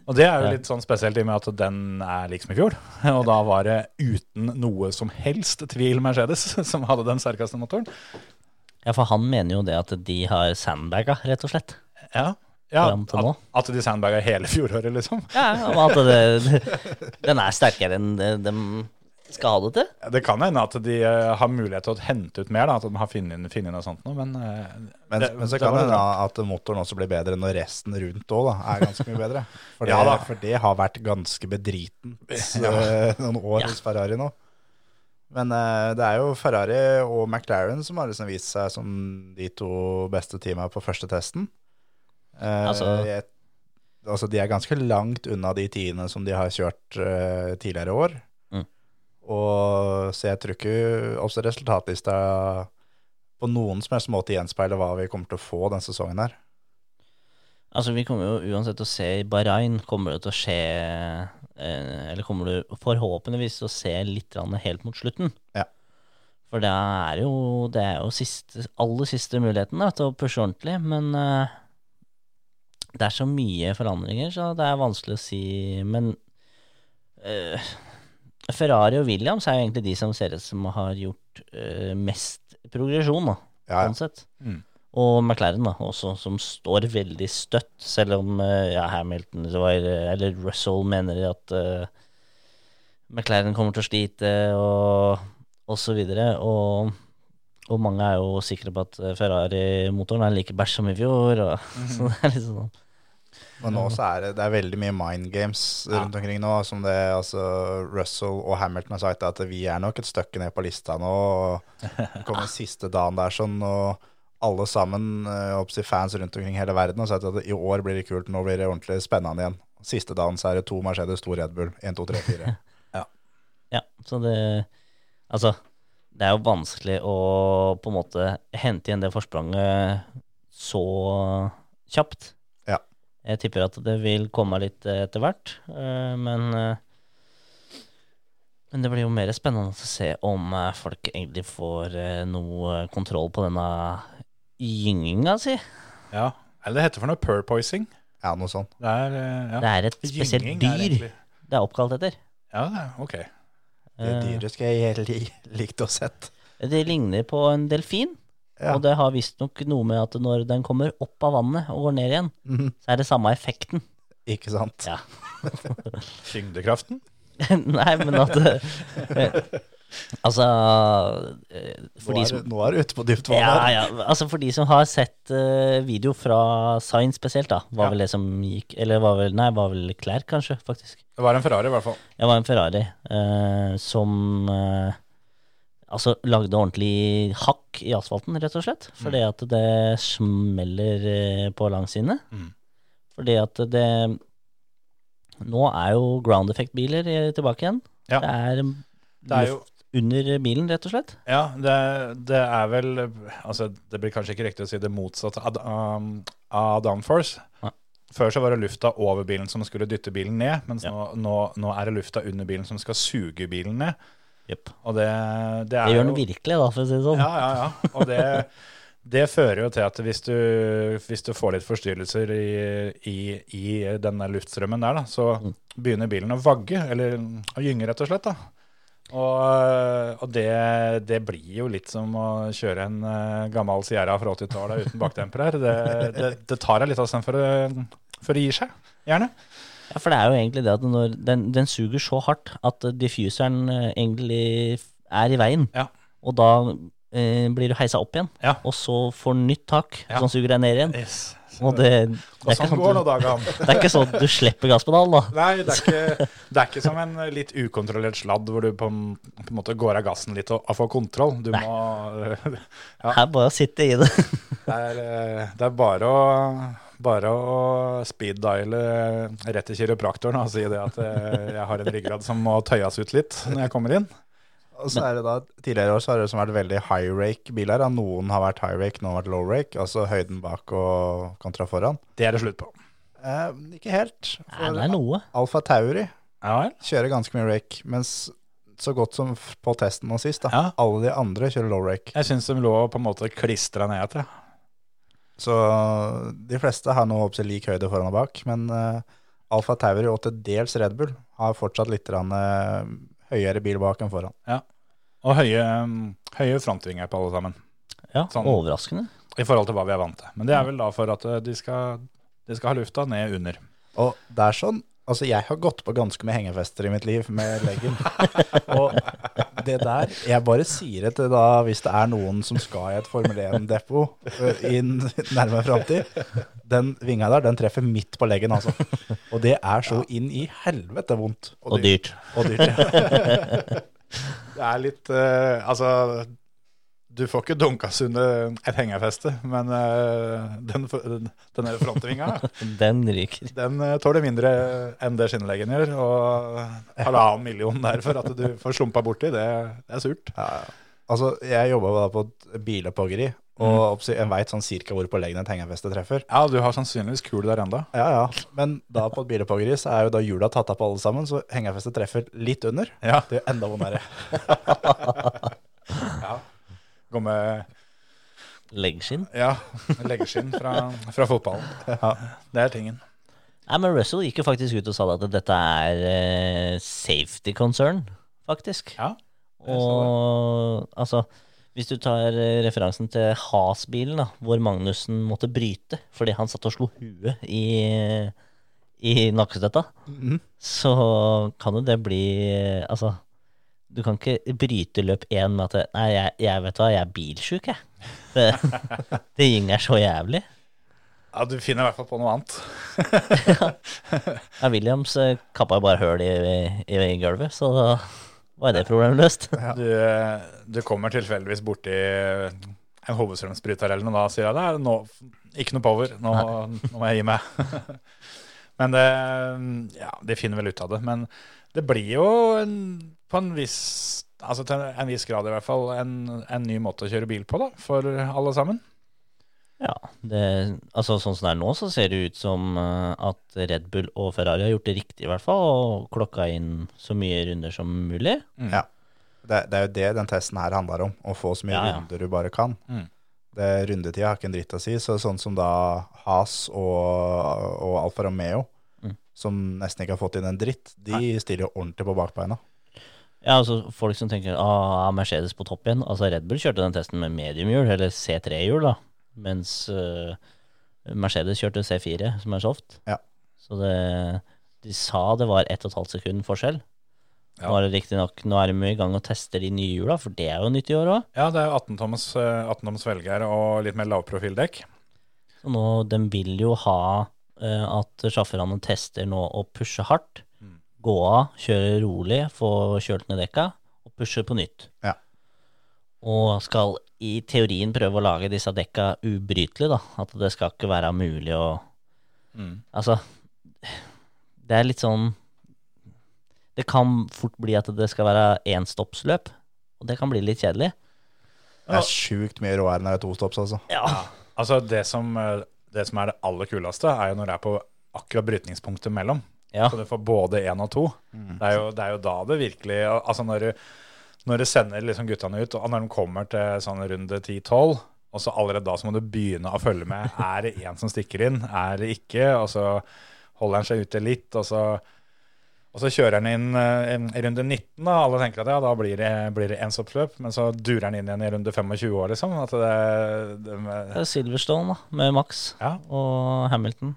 Og det er jo litt sånn spesielt i og med at den er liksom i fjor. Og da var det uten noe som helst tvil Mercedes som hadde den sterkeste motoren. Ja, for han mener jo det at de har sandbaga, rett og slett. Ja, ja Fram til nå. at, at de sandbaga hele fjoråret, liksom. Ja, og at det, den er sterkere enn de, de skal ha det til. Ja, Det kan hende at de eh, har mulighet til å hente ut mer, da, at de har funnet, inn noe sånt noe, men, eh, Men, det- men så det kan det hende at motoren også blir bedre når resten rundt òg er ganske mye bedre. For det, Ja da. for det har vært ganske bedritent eh, noen år Ja. hos Ferrari nå. Men uh, det er jo Ferrari og McLaren som har liksom vist seg som de to beste teama på første testen. Eh, Altså- jeg, altså de er ganske langt unna de tiende som de har kjørt uh, tidligere år. Mm. Og så jeg tror ikke også resultatlista på noen som helst måte gjenspeiler hva vi kommer til å få denne sesongen her. Altså, vi kommer jo uansett til å se i Bahrain, kommer det til å skje eh, Eller kommer du forhåpentligvis til å se litt helt mot slutten. Ja. For det er jo, det er jo siste, aller siste muligheten da, til å pushe ordentlig, men eh, det er så mye forandringer, så det er vanskelig å si. Men eh, Ferrari og Williams er jo egentlig de som ser ut som har gjort eh, mest progresjon, da, Ja, ja. sånn sett. Mm. Og McLaren da, også, som står veldig støtt, selv om eh, ja, Hamilton så var, eller Russell mener at uh, McLaren kommer til å slite, og, og så videre. Og, og mange er jo sikre på at Ferrari-motoren er like bæsj som i fjor. Og, Så det er litt sånn Men nå så er det, det er veldig mye mind games rundt omkring nå. Som det altså Russell og Hamilton har sagt, at vi er nok et stykke ned på lista nå. og kommer siste dagen der sånn, og alle sammen, eh, fans rundt omkring hele verden, har sagt at i år blir det kult, nå blir det ordentlig spennende igjen. Siste dagen så er det to Mercedes, to Red Bull. 1, 2, 3, 4. Ja, så det Altså, det er jo vanskelig å på en måte hente igjen det forspranget så kjapt. Jeg tipper at det vil komme litt eh, etter hvert, eh, men eh, Men det blir jo mer spennende å se om folk egentlig får noe kontroll på denne gynginga si. Ja. Eller det heter for noe purpoising. Ja, noe sånt. Det er, ja. Det er et spesielt Gynging er dyr egentlig- det er oppkalt etter. Ja, er- ok. Det dyret skal jeg li, likt å sett. Det ligner på en delfin. Ja. Og det har visstnok noe med at når den kommer opp av vannet og går ned igjen, Mhm. så er det samme effekten. Ikke sant? Ja. Tyngdekraften? Nei, men at eh, Altså eh, For Nå de er, som du- nå er du ute på dypt vann ja, her. ja, altså for de som har sett uh, video fra Science spesielt, da, var Ja. vel det som gikk Eller var vel Nei, var vel klær, kanskje, faktisk. Det var en Ferrari, i hvert fall. Det var en Ferrari uh, som eh, altså lagde ordentlig hakk i asfalten, rett og slett. Fordi at det smeller eh, på langsidene. Mm. Fordi at det Nå er jo ground effect-biler eh, tilbake igjen. Ja. Det er Det er jo luft under bilen, rett og slett. Ja, det, det er vel Altså, det blir kanskje ikke riktig å si det motsatte av, um, downforce. Ja. Før så var det lufta over bilen som skulle dytte bilen ned, mens Ja. nå, nå, nå er det lufta under bilen som skal suge bilen ned. Og det, det Det gjør den virkelig, da, for å si det sånn. Ja, ja, ja. Og det, det fører jo til at hvis du, hvis du får litt forstyrrelser i, i, i denne luftstrømmen der, da, så Mm. begynner bilen å vagge, eller å gynge, rett og slett. da. Og, og det, det blir jo litt som å kjøre en eh, gammel Sierra fra 80-tallet uten bakdemper her. Det, det, det tar deg litt avstand for, for å gi seg, gjerne. Ja, for det er jo egentlig det at når den, den suger så hardt at diffuseren eh, egentlig er i veien. Ja. Og da eh, blir du heisa opp igjen, Ja. og så får den nytt tak, Ja. som suger deg ned igjen. Yes. Og det, det, Og er ikke sånn sånn du, det er ikke sånn at du slipper gasspedalen, da. Nei, det er, ikke, det er ikke som en litt ukontrollert sladd hvor du på, på en måte går av gassen litt og, og får kontroll. Du Nei. må Det er bare å sitte i det. Det er, eh, det er bare å bare å speed-diale rett til kiropraktoren og si det at eh, jeg har en ryggrad som må tøyes ut litt når jeg kommer inn. Og så er det da, Tidligere år så har det som vært veldig high rake biler. da. Noen har vært high rake, noen har vært low rake. Altså høyden bak og kontra foran. Det er det slutt på. Eh, ikke helt. Nei, det er noe. Alfa Tauri Ja vel? kjører ganske mye rake, mens så godt som på testen nå sist, da. Ja. Alle de andre kjører low rake. Jeg syns de lå på en måte klistra ned til. Så de fleste har nå oppsett lik høyde foran og bak, men uh, Alfa Tauri og til dels Red Bull har fortsatt litt rann, uh, høyere bil bak enn foran. Ja, Og høye, høye frontvinger på alle sammen. Ja, Sånn. Overraskende. I forhold til hva vi er vant til. Men det er vel da for at eh, de skal, de skal ha lufta ned under. Og det er sånn, altså jeg har gått på ganske mye hengefester i mitt liv med leggen. og det der, jeg bare sier det til da hvis det er noen som skal i et Formel 1-depot i nærmere fremtid. Den vinga der, den treffer midt på leggen, altså. Og det er så inn i helvete vondt. Og dyrt. Og dyrt, ja. Det er litt uh, Altså, du får ikke dunkas under et hengefeste, men eh, den, den, denne frontvinga Den ryker. Den eh, tåler mindre enn det skinnleggen gjør, og halvannen million der for at du får slumpa borti, det, det er surt. Ja, ja. Altså, jeg jobba på et bilopphoggeri, og jeg en veit sånn cirka hvor på leggen et hengefeste treffer. Ja, du har sannsynligvis kul der enda. Ja, ja. Men da på et bilopphoggeri så er jo da hjula tatt av på alle sammen, så hengefestet treffer litt under. Ja. Det er enda vondere. Gå med Leggskinn. ja, Leggskinn fra, fra fotballen. Det er tingen. Nei, men Russell gikk jo faktisk ut og sa at dette er eh, safety concern, faktisk. Ja, Og altså, hvis du tar eh, referansen til Has-bilen, da, hvor Magnussen måtte bryte fordi han satt og slo huet i, i nakkestøtta, Mhm. så kan jo det bli eh, Altså, du kan ikke bryte løp én med at Nei, jeg, jeg vet hva, jeg er bilsjuk, jeg. Det, det gynger så jævlig. Ja, du finner i hvert fall på noe annet. Ja, Williams eh, kappa jo bare høl i, i, i gulvet, så da var det problemet løst. Du, eh, du kommer tilfeldigvis borti en hovedstrømsbryter eller noe, da sier jeg det er ikke noe power, nå, nå må jeg gi meg. Men det, ja, de finner vel ut av det. Men det blir jo en, på en viss, altså til en viss grad i hvert fall, en, en ny måte å kjøre bil på da, for alle sammen. Ja, det, altså Sånn som det er nå, så ser det ut som eh, at Red Bull og Ferrari har gjort det riktig, i hvert fall, og klokka inn så mye runder som mulig. Ja. Det, det er jo det den testen her handler om, å få så mye Ja, ja. runder du bare kan. Mm. Det Rundetida har ikke en dritt å si, så sånn som da Has og, og Alfa Romeo, Mm. som nesten ikke har fått inn en dritt, de stiller jo ordentlig på bakbeina. Ja, altså Folk som tenker ah, er Mercedes på topp igjen. Altså Red Bull kjørte den testen med mediumhjul, eller C3-hjul, da. Mens uh, Mercedes kjørte C4, som er soft. Ja. Så det, de sa det var 1 12 sekund forskjell. Ja. Nå er det riktignok Nå er de i gang og tester de nye hjula, for det er jo nytt i år òg. Ja, det er 18 toms, eh, 18 velger og litt mer lavprofildekk. Så nå, de vil jo ha uh, at sjåførene tester nå å pushe hardt. Gå av, kjøre rolig, få kjølt ned dekka, og pushe på nytt. Ja. Og skal i teorien prøve å lage disse dekka ubrytelige, da. At det skal ikke være mulig å Mm. Altså, det er litt sånn Det kan fort bli at det skal være enstoppsløp, og det kan bli litt kjedelig. Det er sjukt mye råere når det er to stopps, altså. Ja. Altså, det som, eh, det som er det aller kuleste, er jo når det er på akkurat brytningspunktet mellom. Ja. Så du får både én og to. Det, er jo, det er jo da det virkelig Altså når du, når du sender liksom guttene ut, og når de kommer til sånn runde 10-12, og så allerede da så må du begynne å følge med. Er det én som stikker inn? Er det ikke? Og så holder han seg ute litt, og så, og så kjører han inn eh, en- i runde 19. da, Alle tenker at ja, da blir det, blir det ensoppløp, men så durer han inn igjen i runde 25 år, liksom. At det, det, Det er Silverstone, da, med Max Ja. og Hamilton,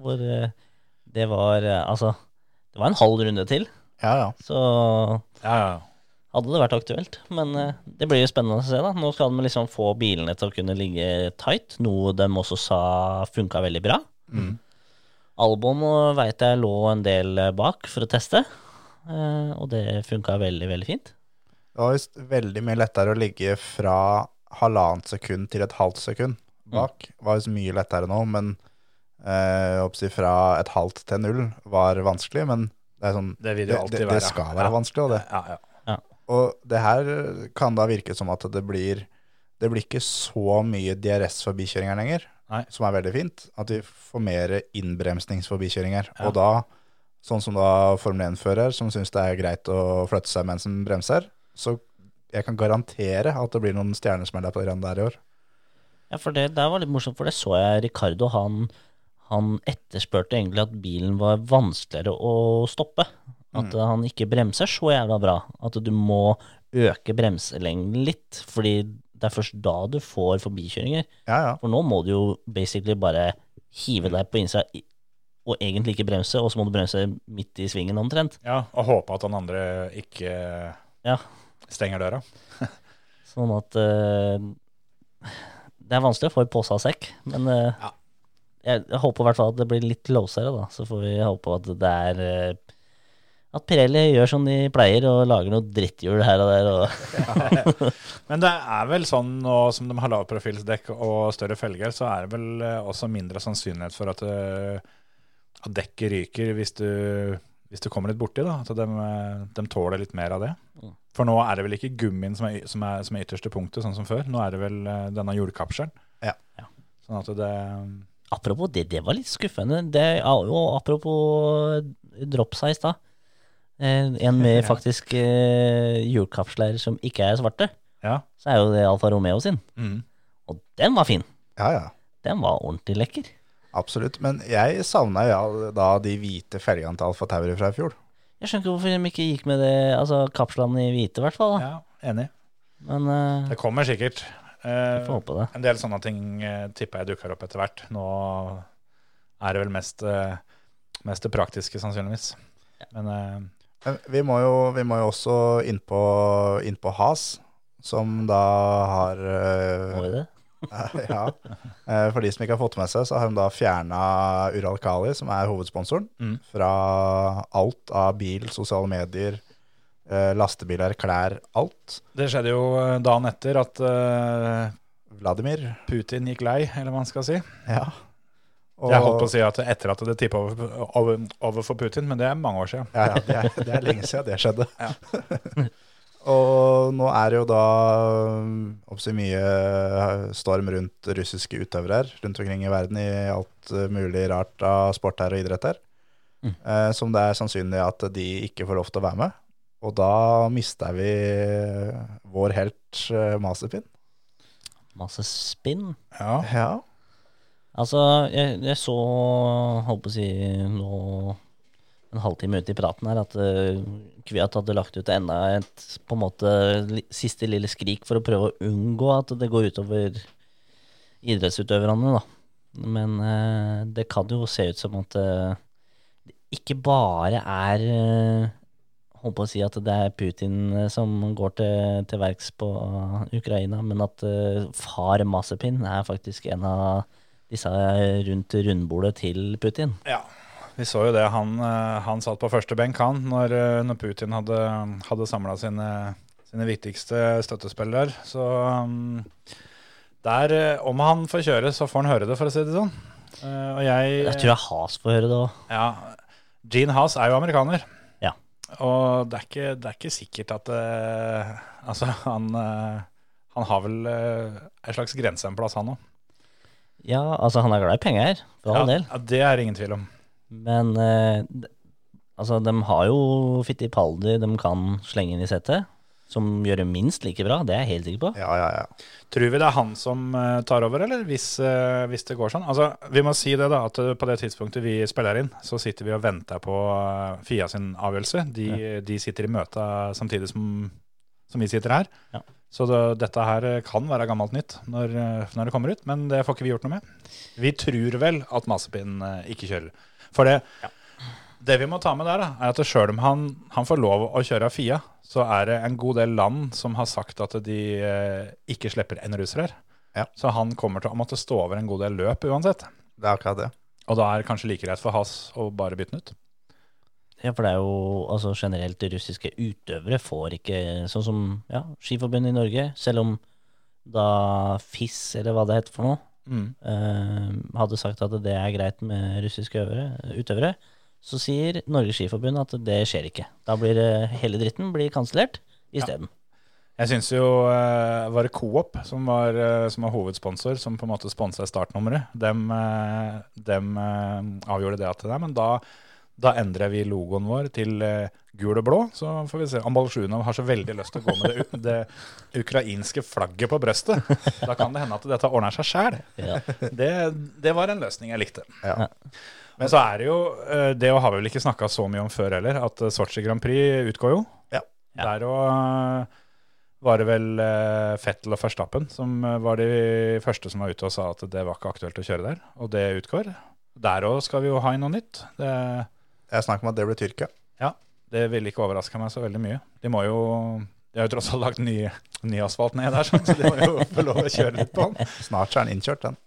hvor eh, det var eh, Altså, det var en halv runde til, Ja, ja. så ja, ja. hadde det vært aktuelt. Men eh, det blir jo spennende å se, da. Nå skal de liksom få bilene til å kunne ligge tight, noe de også sa funka veldig bra. Albon veit jeg lå en del eh, bak for å teste, eh, og det funka veldig, veldig fint. Det var visst veldig mye lettere å ligge fra halvannet sekund til et halvt sekund bak. Det var visst mye lettere nå, men eh, fra et halvt til null var vanskelig. Men det er sånn Det vil det det, det skal være Ja. vanskelig, og det. Ja, ja. Og det her kan da virke som at det blir Det blir ikke så mye DRS-forbikjøringer lenger, Nei. som er veldig fint. At vi får mer innbremsningsforbikjøringer. Ja. Og da, sånn som da Formel 1-fører, som syns det er greit å flytte seg mens en bremser, så jeg kan garantere at det blir noen stjernesmeller på det der i år. Ja, for det der var litt morsomt, for det så jeg Ricardo, han, han etterspurte egentlig at bilen var vanskeligere å stoppe. At Mm. han ikke bremser så jævla bra. At du må øke bremselengden litt, fordi det er først da du får forbikjøringer. Ja, ja. For nå må du jo basically bare hive deg på innsida og egentlig ikke bremse, og så må du bremse midt i svingen omtrent. Ja, og håpe at han andre ikke Ja, stenger døra. sånn at uh, Det er vanskelig å få i pose og sekk, men uh, Ja. Jeg, håper i hvert fall at det blir litt closere, da. Så får vi håpe at det er eh, At Pirelli gjør som de pleier, og lager noe dritthjul her og der. Og, Men det er vel sånn nå som de har lavprofilsdekk og større felger, så er det vel eh, også mindre sannsynlighet for at, eh, at dekket ryker hvis du, hvis du kommer litt borti. da, At de, de tåler litt mer av det. Mm. For nå er det vel ikke gummien som er, som er, som er ytterste punktet, sånn som før. Nå er det vel denne hjulkapselen. Ja. Ja. Sånn at det apropos det, det var litt skuffende. Det, ja, og apropos drops her i stad. Eh, en med faktisk eh, hjulkapsler som ikke er svarte. Ja. Så er jo det Alfa Romeo sin. Mm. Og den var fin. ja, ja. Den var ordentlig lekker. Absolutt. Men jeg savna ja, da de hvite felgene til Alfa Tauri fra i fjor. Jeg skjønner ikke hvorfor de ikke gikk med det, altså kapslene i hvite, i hvert fall. Da. ja, enig. Men uh, Det kommer sikkert. Eh, vi får håpe det. En del sånne ting eh, tipper jeg dukker opp etter hvert. Nå er det vel mest, eh, mest det praktiske, sannsynligvis. Men Men vi må jo, vi må jo også inn på, inn på Has, som da har Må vi det? ja. Eh, For de som ikke har fått med seg, så har de da fjerna Uralkali, som er hovedsponsoren, Mm. fra alt av bil, sosiale medier, lastebiler, klær, alt. Det skjedde jo eh, dagen etter at eh, Vladimir. Putin gikk lei, eller hva man skal si. Ja. Og, Jeg holdt på å si at etter at det tippa over, over, over for Putin, men det er mange år siden. Ja, ja, det er, det er lenge siden det skjedde. og nå er det jo da oppsi mye storm rundt russiske utøvere rundt omkring i verden i alt uh, mulig rart av sport her og idrett her. Mm. Eh, som det er sannsynlig at de ikke får lov til å være med. Og da mista vi vår helt uh, Mazepin. Masse. Ja. Ja. Altså, jeg, jeg så, holdt på å si, nå en halvtime ute i praten her, at uh, Kviat hadde lagt ut enda et på en måte siste lille skrik for å prøve å unngå at det går utover idrettsutøverne, da. Men uh, det kan jo se ut som at uh, det ikke bare er holdt på å si at det er Putin eh, som går til, til verks på Ukraina, men at uh, far Masepin er faktisk en av disse rundt rundbordet til Putin. Ja, vi så jo det. Han, eh, han satt på første benk, han, når, eh, når Putin hadde, hadde samla sine, sine viktigste støttespillere. Så um, der, eh, om han får kjøre, så får han høre det, for å si det sånn. Uh, og jeg, Jeg tror jeg Has får høre det òg. Ja, Gene Haas er jo amerikaner. Ja. Og det er ikke, det er ikke sikkert at uh, Altså, han, uh, han har vel uh, en slags grense en plass, han òg. Ja, altså han er glad i penger, for all del. Ja, det er ingen tvil om. Men uh, altså, de har jo Fittipaldi de kan slenge inn i settet, som gjør det minst like bra. Det er jeg helt sikker på. Ja, ja, ja. Tror vi det er han som eh, tar over, eller hvis, eh, hvis det går sånn? Altså, Vi må si det, da, at eh, på det tidspunktet vi spiller inn, så sitter vi og venter på Fia sin avgjørelse. De, de sitter i møte samtidig som, som vi sitter her. Ja. Så det, dette her kan være gammelt nytt når, når det kommer ut, men det får ikke vi gjort noe med. Vi tror vel at Mazepin eh, ikke kjører. For det, det vi må ta med der, da, er at sjøl om han, han får lov å kjøre av Fia, så er det en god del land som har sagt at de eh, ikke slipper en russer her. Ja. Så han kommer til å måtte stå over en god del løp uansett. Det er akkurat det. Og da er det kanskje like greit for Has å bare bytte den ut. Ja, for det er jo altså generelt russiske utøvere får ikke Sånn som ja, Skiforbundet i Norge, selv om da FIS, eller hva det heter for noe, eh, hadde sagt at det er greit med russiske øvere, utøvere, så sier Norges Skiforbund at det skjer ikke. Da blir hele dritten blir kansellert isteden. Jeg syns jo eh, var det Coop som var, eh, som var hovedsponsor, som på en måte sponsa startnummeret. Dem, eh, dem eh, avgjorde det at nei, men da, da endrer vi logoen vår til eh, gul og blå. Så får vi se. Ambalsjunov har så veldig lyst til å gå med det, det ukrainske flagget på brøstet. Da kan det hende at dette ordner seg sjæl. Ja. Det, det var en løsning jeg likte. Ja. Men så er det jo eh, Det har vi vel ikke snakka så mye om før heller, at eh, Sotsji Grand Prix utgår jo. Ja. Der og var det vel eh, Fettel og Verstappen som eh, var de første som var ute og sa at det var ikke aktuelt å kjøre der, og det utgår. Der òg skal vi jo ha inn noe nytt. Det, Jeg snakker om at det blir Tyrkia. ja, det ville ikke overraska meg så veldig mye. De må jo De har jo tross alt lagt ny, ny asfalt ned der, så de må jo få lov å kjøre litt på den. Snart er den innkjørt, den.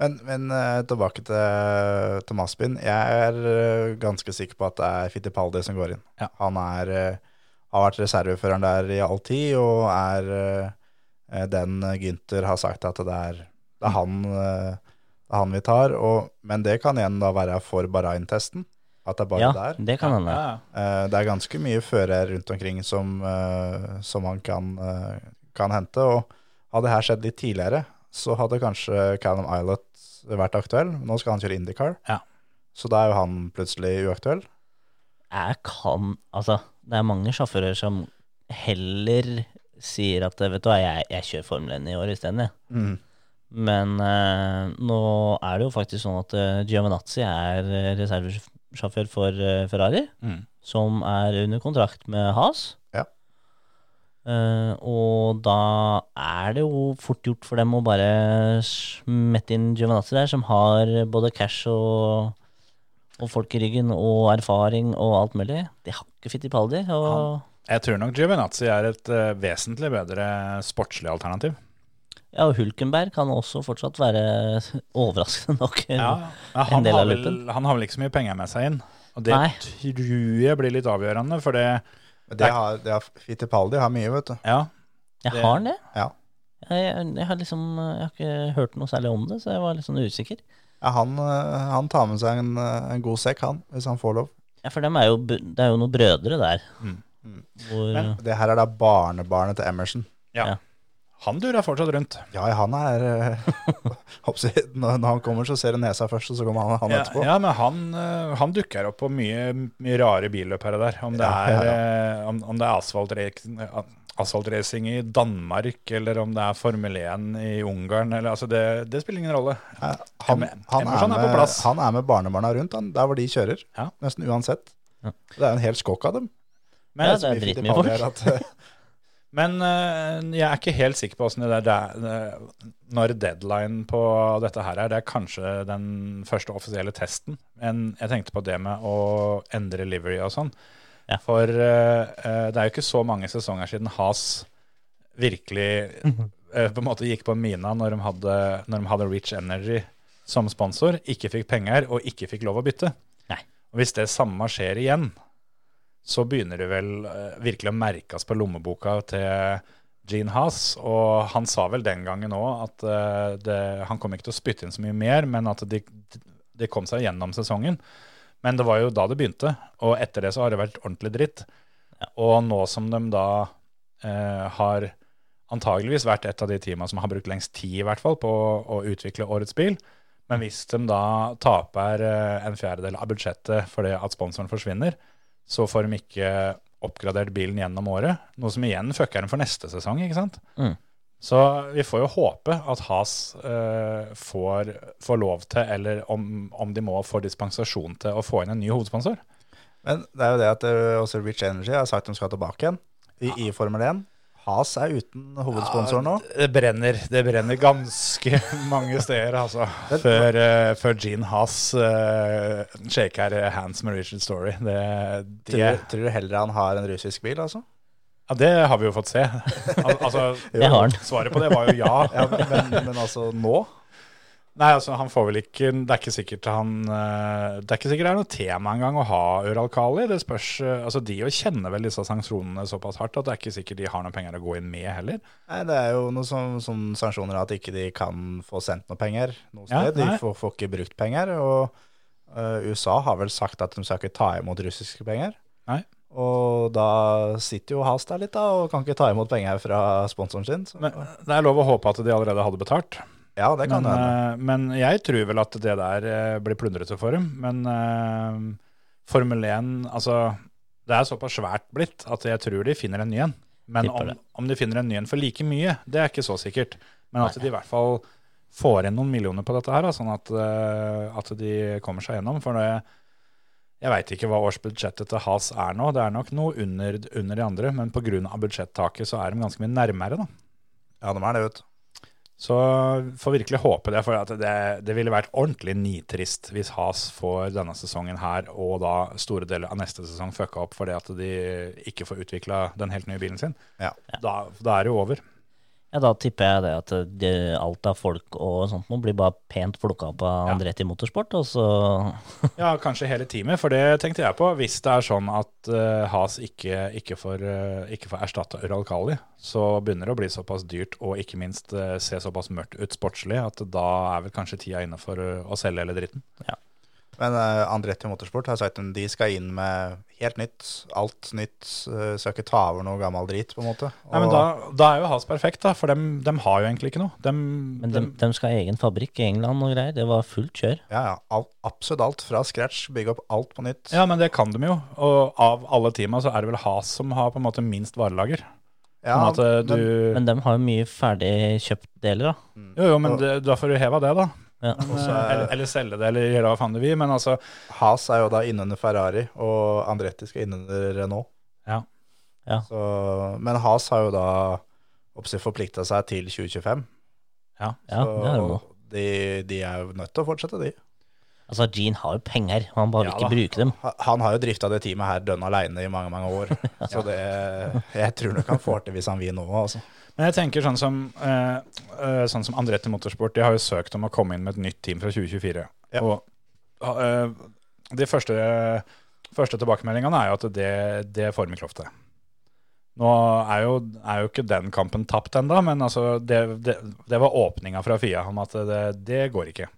Men, men eh, tilbake til, til Maspin. Jeg er eh, ganske sikker på at det er Fittipaldi som går inn. Ja. Han er, eh, har vært reserveføreren der i all tid, og er den Gynter har sagt at det er, det er, han, det er han vi tar. Og, men det kan igjen da være for Bahrain-testen. At det er bare Ja, der. det kan hende. Ja. Eh, Det er ganske mye fører rundt omkring som, eh, som han kan, eh, kan hente. Og hadde det her skjedd litt tidligere, så hadde kanskje Callum Islet vært aktuell. Nå skal han kjøre Indycar, Ja. så da er jo han plutselig uaktuell. Jeg kan Altså, det er mange sjåfører som heller sier at vet du hva, jeg, jeg kjører Formel 1 i år isteden, jeg. Mm. Men eh, nå er det jo faktisk sånn at uh, Giovinazzi er eh, reservesjåfør for eh, Ferrari, Mm. som er under kontrakt med Haas. Ja. Eh, og da er det jo fort gjort for dem å bare smette inn Giovinazzi der, som har både cash og, og folk i ryggen og erfaring og alt mulig. De har ikke Fittipaldi. Og Jeg tror nok Giovinazzi er et eh, vesentlig bedre sportslig alternativ. Ja, og Hulkenberg kan også fortsatt være overraskende nok Ja, ja, en han, del har av vel, loopen. han har vel ikke så mye penger med seg inn. Og det Nei. tror jeg blir litt avgjørende, for det det har, det har Fittipaldi har mye, vet du. Ja, Jeg Det- har han det. Ja. Jeg, jeg, jeg har liksom Jeg har ikke hørt noe særlig om det, så jeg var litt sånn usikker. Ja, han, eh, han tar med seg en, eh, en god sekk, han, hvis han får lov. Ja, for dem er jo, det er jo noen brødre der. Mm. Mm. Hvor, Men- Det her er da barnebarnet til Emerson. ja. Ja. Han durer fortsatt rundt. Ja, han er eh, når, han kommer, så ser du nesa først, og så kommer han, han Ja, etterpå. ja, men han, eh, han dukker opp på mye, mye rare billøp her og der. Om det Ja, er, ja, eh, om, om det er asfaltracing, asfaltracing i Danmark, eller om det er Formel 1 i Ungarn. Eller, altså det, det spiller ingen rolle. Han, han, Emerson er er på med, plass. han er med barnebarna rundt, han, der hvor de kjører. Ja. Nesten uansett. Ja. Det er en hel skokk av dem. Men, Ja, det er dritmye folk. At, men eh, jeg er ikke helt sikker på åssen det der det- Når deadline på dette her er. Det er kanskje den første offisielle testen. Men jeg tenkte på det med å endre livery og sånn. Ja. For eh, eh, det er jo ikke så mange sesonger siden Has virkelig eh, på en måte gikk på mina når de hadde, når de hadde Rich Energy som sponsor, ikke fikk penger og ikke fikk lov å bytte. Nei. Og Hvis det samme skjer igjen, så begynner det vel eh, virkelig å merkes på lommeboka til Gene Haas. Og han sa vel den gangen òg at eh, det, han kom ikke til å spytte inn så mye mer, men at de, de kom seg gjennom sesongen. Men det var jo da det begynte, og etter det så har det vært ordentlig dritt. Og nå som de da eh, har antageligvis vært et av de teamene som har brukt lengst tid i hvert fall på å, å utvikle årets bil, men hvis de da taper eh, en fjerdedel av budsjettet fordi at sponsoren forsvinner, så får de ikke oppgradert bilen gjennom året, noe som igjen fucker dem for neste sesong, ikke sant? Mm. Så vi får jo håpe at Has eh, får, får lov til, eller om, om de må få dispensasjon til å få inn en ny hovedsponsor. men det er jo det at eh, også Rich Energy har sagt de skal tilbake igjen i, i Formel 1. Has er uten hovedsponsor nå. Det brenner, det brenner ganske mange steder, altså. Før, uh, før Gene Haas uh, shaker hands med Richard Story. Det, det, Tror, du- tror du heller han har en russisk bil, altså? ja, det har vi jo fått se. Al altså, jo. Svaret på det var jo ja. Ja, men, men altså nå? Nei, altså han får vel ikke Det er ikke sikkert han eh, Det er ikke sikkert det er noe tema engang å ha Uralkali. Det spørs eh, Altså de jo kjenner vel disse sanksjonene såpass hardt at det er ikke sikkert de har noen penger å gå inn med heller. Nei, Det er jo noe som, som sanksjoner at ikke de kan få sendt noe penger noe sted. Ja, de får, får ikke brukt penger. Og uh, USA har vel sagt at de skal ikke ta imot russiske penger. Nei. Og da sitter jo Has der litt da, og kan ikke ta imot penger fra sponsoren sin. Så, Men det er lov å håpe at de allerede hadde betalt. Ja, det kan Men, hende. eh, men jeg tror vel at det der eh, blir plundrete for dem. Men uh, Formel 1, altså Det er såpass svært blitt at jeg tror de finner en ny en. Men om, om de finner en ny en for like mye, det er ikke så sikkert. Men at de i hvert fall får inn noen millioner på dette her, da, sånn at, at de kommer seg gjennom. For det, jeg veit ikke hva årsbudsjettet til Has er nå. Det er nok noe under, under de andre, men pga. budsjettaket så er de ganske mye nærmere, da. Ja, de er det, vet du. Så får virkelig håpe det, for at det, det ville vært ordentlig nitrist hvis Has får denne sesongen her og da store deler av neste sesong fucka opp fordi at de ikke får utvikla den helt nye bilen sin. Ja. Da, da er det jo over. Ja, da tipper jeg det at det, alt av folk og sånt nå blir bare pent plukka opp av Ja. Andretti Motorsport, og så Ja, kanskje hele teamet, for det tenkte jeg på. Hvis det er sånn at uh, Has ikke, ikke får, uh, ikke får erstatta Uralkali, så begynner det å bli såpass dyrt og ikke minst uh, se såpass mørkt ut sportslig at da er vel kanskje tida inne for eh, å selge hele dritten. Men uh, Andretti Motorsport har sagt at de skal inn med helt nytt, alt nytt. Uh, skal ikke ta over noe gammel drit, på en måte. Nei, men da, da er jo Has perfekt, da, for dem, dem har jo egentlig ikke noe. Dem, Men de, de skal ha egen fabrikk i England og greier. Det var fullt kjør. Ja, ja. Alt, absolutt alt fra scratch. Bygge opp alt på nytt. Ja, men det kan de jo. Og av alle teama så er det vel Has som har på en måte minst varelager. Ja, sånn eh, du men- Men de har jo mye ferdig kjøpt deler, da. Jo, jo, men det, da får du heva det, da. Ja. Også eh, er- eller, eller selge det, eller gjøre hva faen du vil. Men altså Has er jo da innunder Ferrari, og Andretti skal innunder Renault. Ja. Ja. Så, men Has har jo da forplikta seg til 2025. Ja. Ja, det er det nå. de, de er jo nødt til å fortsette, de. Altså, Gene har jo penger, og han bare vil Ja ikke bruke dem. Han har jo drifta det teamet her dønn aleine i mange mange år. Så det, jeg tror nok han får til hvis han vil nå. Altså. Men jeg tenker sånn som, eh, eh, sånn som Andretti Motorsport, de har jo søkt om å komme inn med et nytt team fra 2024. Ja. Og eh, de første, første tilbakemeldingene er jo at det, det får til. Nå er jo, er jo ikke den kampen tapt ennå, men altså det, det, det var åpninga fra FIA om at det, det går ikke.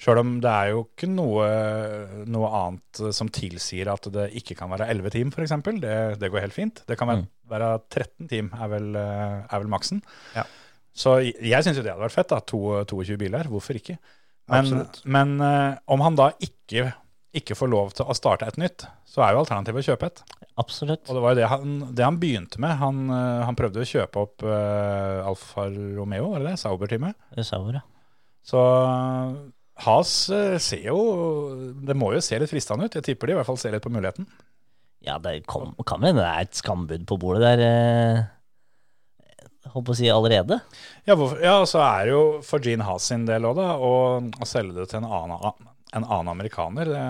Sjøl om det er jo ikke noe, noe annet som tilsier at det ikke kan være 11 team, f.eks. Det, det går helt fint. Det kan være, Mm. være 13 team, er vel, er vel maksen. Ja. Så jeg, jeg syns jo det hadde vært fett. da, to, 22 biler. Hvorfor ikke? Men, men eh, om han da ikke, ikke får lov til å starte et nytt, så er jo alternativet å kjøpe et. Absolutt. Og det var jo det han, det han begynte med. Han, eh, han prøvde å kjøpe opp uh, Alfa Romeo, var det det? Sauber-teamet. Sauber, ja. Så Has eh, ser jo Det må jo se litt fristende ut. Jeg tipper de i hvert fall ser litt på muligheten. Ja, det kom, kan hende det er et skambud på bordet der, eh, holdt på å si allerede. Ja, hvorfor, ja så er det jo for Gene Haas sin del òg, da, å, å selge det til en annen, en annen amerikaner. Det,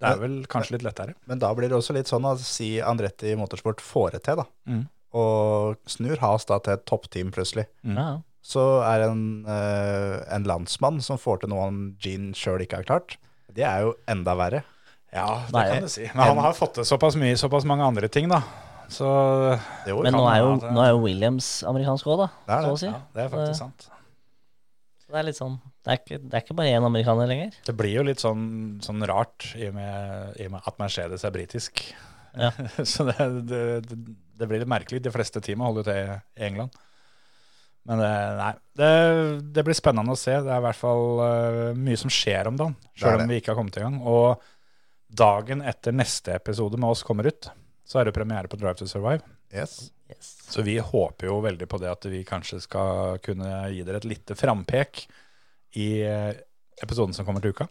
det er vel kanskje litt lettere. Men da blir det også litt sånn å si Andretti Motorsport får det til, da. Mm. Og snur Has da til et toppteam plutselig. Mm. Ja, ja. Så er det en, uh, en landsmann som får til noe han Gene sjøl ikke har klart. Det er jo enda verre. Ja, det Nei, kan du si. Men han har fått til såpass mye, såpass mange andre ting, da. Så Jo, Men nå er, jo, nå er jo Williams amerikansk òg, da. Det er det. Så å si. ja, det er faktisk sant. Så det er litt sånn Det er ikke, det er ikke bare én amerikaner lenger. Det blir jo litt sånn, sånn rart i og, med, i og med at Mercedes er britisk. Ja. Så det, det, det, det blir litt merkelig. De fleste teamene holder til i England. Men det, nei, det, det blir spennende å se. Det er i hvert fall eh, mye som skjer om dagen, Det sjøl om vi ikke har kommet i gang. Og dagen etter neste episode med oss kommer ut, så er det premiere på Drive to Survive. Yes. Yes. Så vi håper jo veldig på det at vi kanskje skal kunne gi dere et lite frampek i eh, episoden som kommer til uka.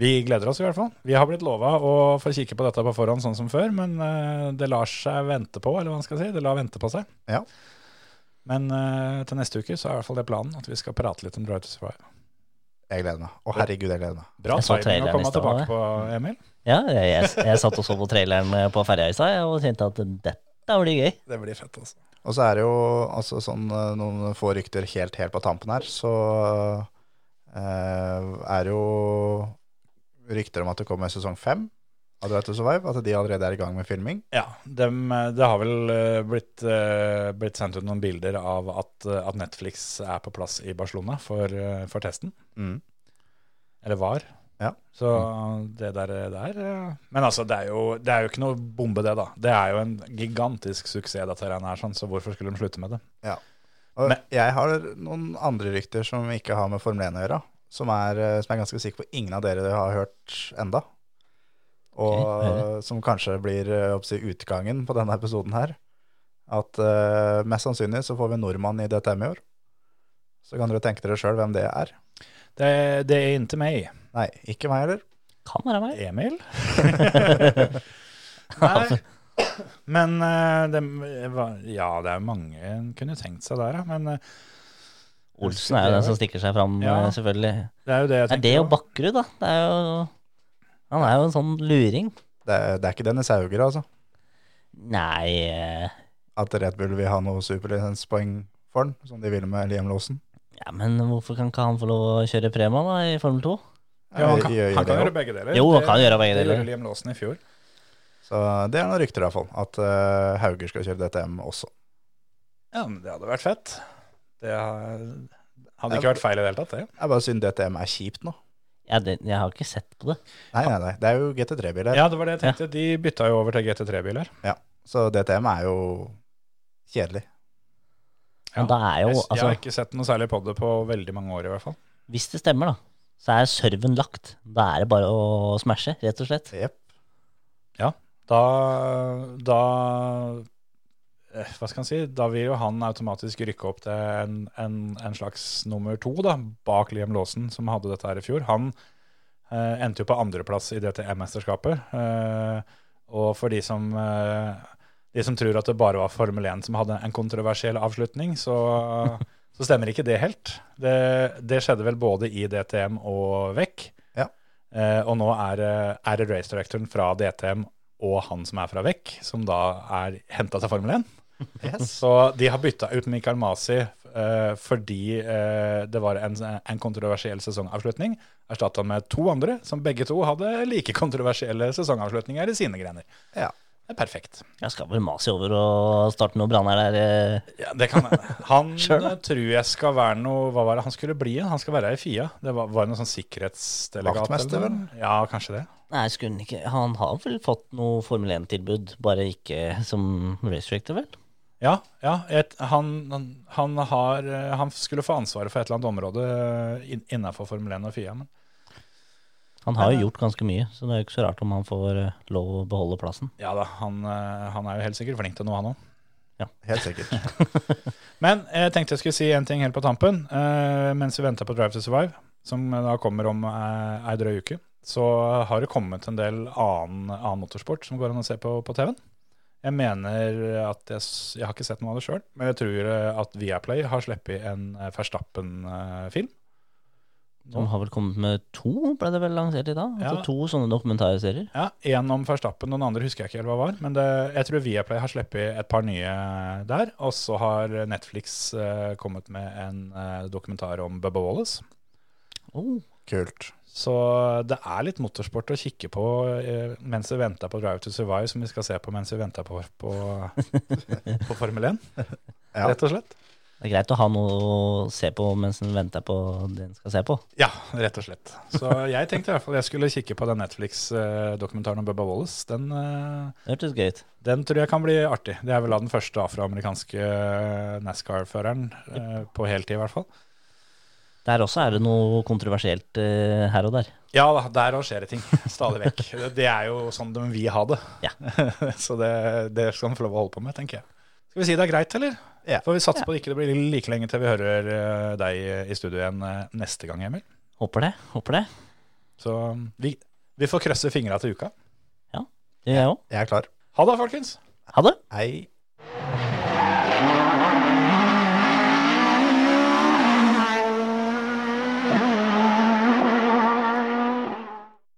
Vi gleder oss i hvert fall. Vi har blitt lova å få kikke på dette på forhånd sånn som før, men eh, det lar seg vente på, eller hva man skal si. Det lar vente på seg. Ja. Men uh, til neste uke så er i hvert fall det planen, at vi skal prate litt om Drive to Survive. Jeg gleder meg. Å, herregud, jeg gleder meg. Bra Jeg timing å komme tilbake på, Emil. Ja, jeg, jeg, jeg satt og så på traileren på ferja i stad og tenkte at dette blir gøy. Det blir fett, altså. Og så er det jo altså, sånn, eh, noen få rykter helt, helt på tampen her, så uh, er det jo rykter om at det kommer sesong fem av Drive to Survive, at de allerede er i gang med filming. Ja, dem, eh, det har vel eh, blitt, eh, blitt sendt ut noen bilder av at, at Netflix er på plass i Barcelona for, for testen. Mm. Eller var. Ja. Så det der, der Men altså, det er, jo, det er jo ikke noe bombe, det, da. Det er jo en gigantisk suksess, dette her, er sånn, så hvorfor skulle de slutte med det? Og Men- jeg har noen andre rykter som ikke har med Formel 1 å gjøre, som er, som jeg er ganske sikker på ingen av dere har hørt enda. Og okay. som kanskje blir eh, oppsi, utgangen på denne episoden her. At uh, mest sannsynlig så får vi en nordmann i DTM i år. Så kan dere tenke dere sjøl hvem det er. Det, det er ikke meg. Nei, ikke meg heller. Kan være meg. Emil? Nei. Men eh, det, var- ja, det er mange en kunne tenkt seg der, ja. Men Olsen er jo den som stikker seg fram, Ja. selvfølgelig. det er jo det jeg tenker. Er det jo. Bakkerud, da? Det er jo, han er jo en sånn luring. Det, er- det er ikke Dennis Hauger, altså. Nei eh, At Red Bull vil ha noe superlisenspoeng for den, som de ville med Liam Lawson. Ja, men hvorfor kan ikke han få lov å kjøre Prema da, i Formel 2? Ja, han kan, han kan gjøre begge deler. Jo, han kan gjøre begge Det deler. gjorde Liam Lawson i fjor. Så det er noen rykter i hvert fall, at eh, Hauger skal kjøre DTM også. Ja, men det hadde vært fett. Det ha- hadde ikke vært feil i det hele tatt, det. Det er bare synd DTM er kjipt nå. Ja, det, jeg har ikke sett på det. Nei, nei, nei. Det er jo GT3-biler. Ja, det var det jeg tenkte. De bytta jo over til GT3-biler. Ja, Så DTM er jo kjedelig. Men da er jo, jeg, jeg altså, har ikke sett noe særlig på det på veldig mange år, i hvert fall. hvis det stemmer, da, så er serven lagt. Da er det bare å smashe, rett og slett. Ja, Da, da Hva skal han si? Da vil jo han automatisk rykke opp til en, en, en slags nummer to, da, bak Liam Laasen, som hadde dette her i fjor. Han eh, endte jo på andreplass i DTM-mesterskapet. Eh, og for de som, eh, de som tror at det bare var Formel 1 som hadde en kontroversiell avslutning, så, så stemmer ikke det helt. Det, det skjedde vel både i DTM og VEC. Ja. Eh, og nå er, det- er det race-directoren fra DTM og han som er fra VEC, som da er henta til Formel 1. Yes. Så de har bytta ut Mikael Masi eh, fordi eh, det var en, en kontroversiell sesongavslutning. Erstatta med to andre som begge to hadde like kontroversielle sesongavslutninger i sine grener. Ja. Det er perfekt. Jeg skal vel mase over og starte noe branner der. eh. Ja, det kan hende. Han Sure, eh, tror jeg skal være noe Hva var det han skulle bli? Han skal være i FIA. Det var, var noe sånn sikkerhetsdelegat? Vaktmester, vel? Ja, kanskje det. Nei, skulle han ikke Han har vel fått noe Formel 1-tilbud, bare ikke som race vel? Ja, ja et, han, han, han, har, eh, han skulle få ansvaret for et eller annet område inn, innafor Formel 1 og FIA. Men Han har jo gjort ganske mye, så det er jo ikke så rart om han får eh, lov å beholde plassen. ja da, han, eh, han er jo helt sikkert flink til noe, han òg. Helt sikkert. Men jeg tenkte jeg skulle si en ting helt på tampen. Eh, mens vi venter på Drive to Survive, som da kommer om eh, ei drøy uke, så har det kommet en del annen, annen motorsport som går an å se på på TV-en. Jeg mener at jeg, jeg har ikke sett noe av det sjøl, men jeg tror eh, at Viaplay har sluppet en eh, Verstappen-film. De har vel kommet med to, ble det vel lansert i dag? Ja. Altså to sånne dokumentarserier. Ja, Én om Verstappen, og den andre husker jeg ikke helt hva var. Men det, jeg tror Viaplay har sluppet et par nye der. Og så har Netflix eh, kommet med en eh, dokumentar om Bubba Wallace. Oh, Kult. Så det er litt motorsport å kikke på eh, mens vi venter på Drive to Survive, som vi skal se på mens vi venter på, på, på Formel 1, Ja. rett og slett. det er greit å ha noe å se på mens en venter på det en skal se på. Ja, rett og slett. Så jeg tenkte i hvert fall jeg skulle kikke på den Netflix-dokumentaren om Bubba Wallace. Den, eh, hørtes gøy ut. den tror jeg kan bli artig. Det er vel da den første afroamerikanske eh, NASCAR-føreren, på heltid i hvert fall. Der også er det noe kontroversielt uh, her og der. Ja da, der òg skjer det ting. Stadig vekk. Det er jo sånn de vil ha det. Ja. Så det, det skal de få lov å holde på med, tenker jeg. Skal vi si det er greit, eller? Ja. Får vi satse på det ikke det blir like lenge til vi hører eh, deg i studio igjen eh, neste gang, Emil. Håper det. Håper det. Så vi, vi får krøsse fingra til uka. Ja, Det gjør jeg òg. Jeg er klar. Ha det, folkens! Ha det. Hei.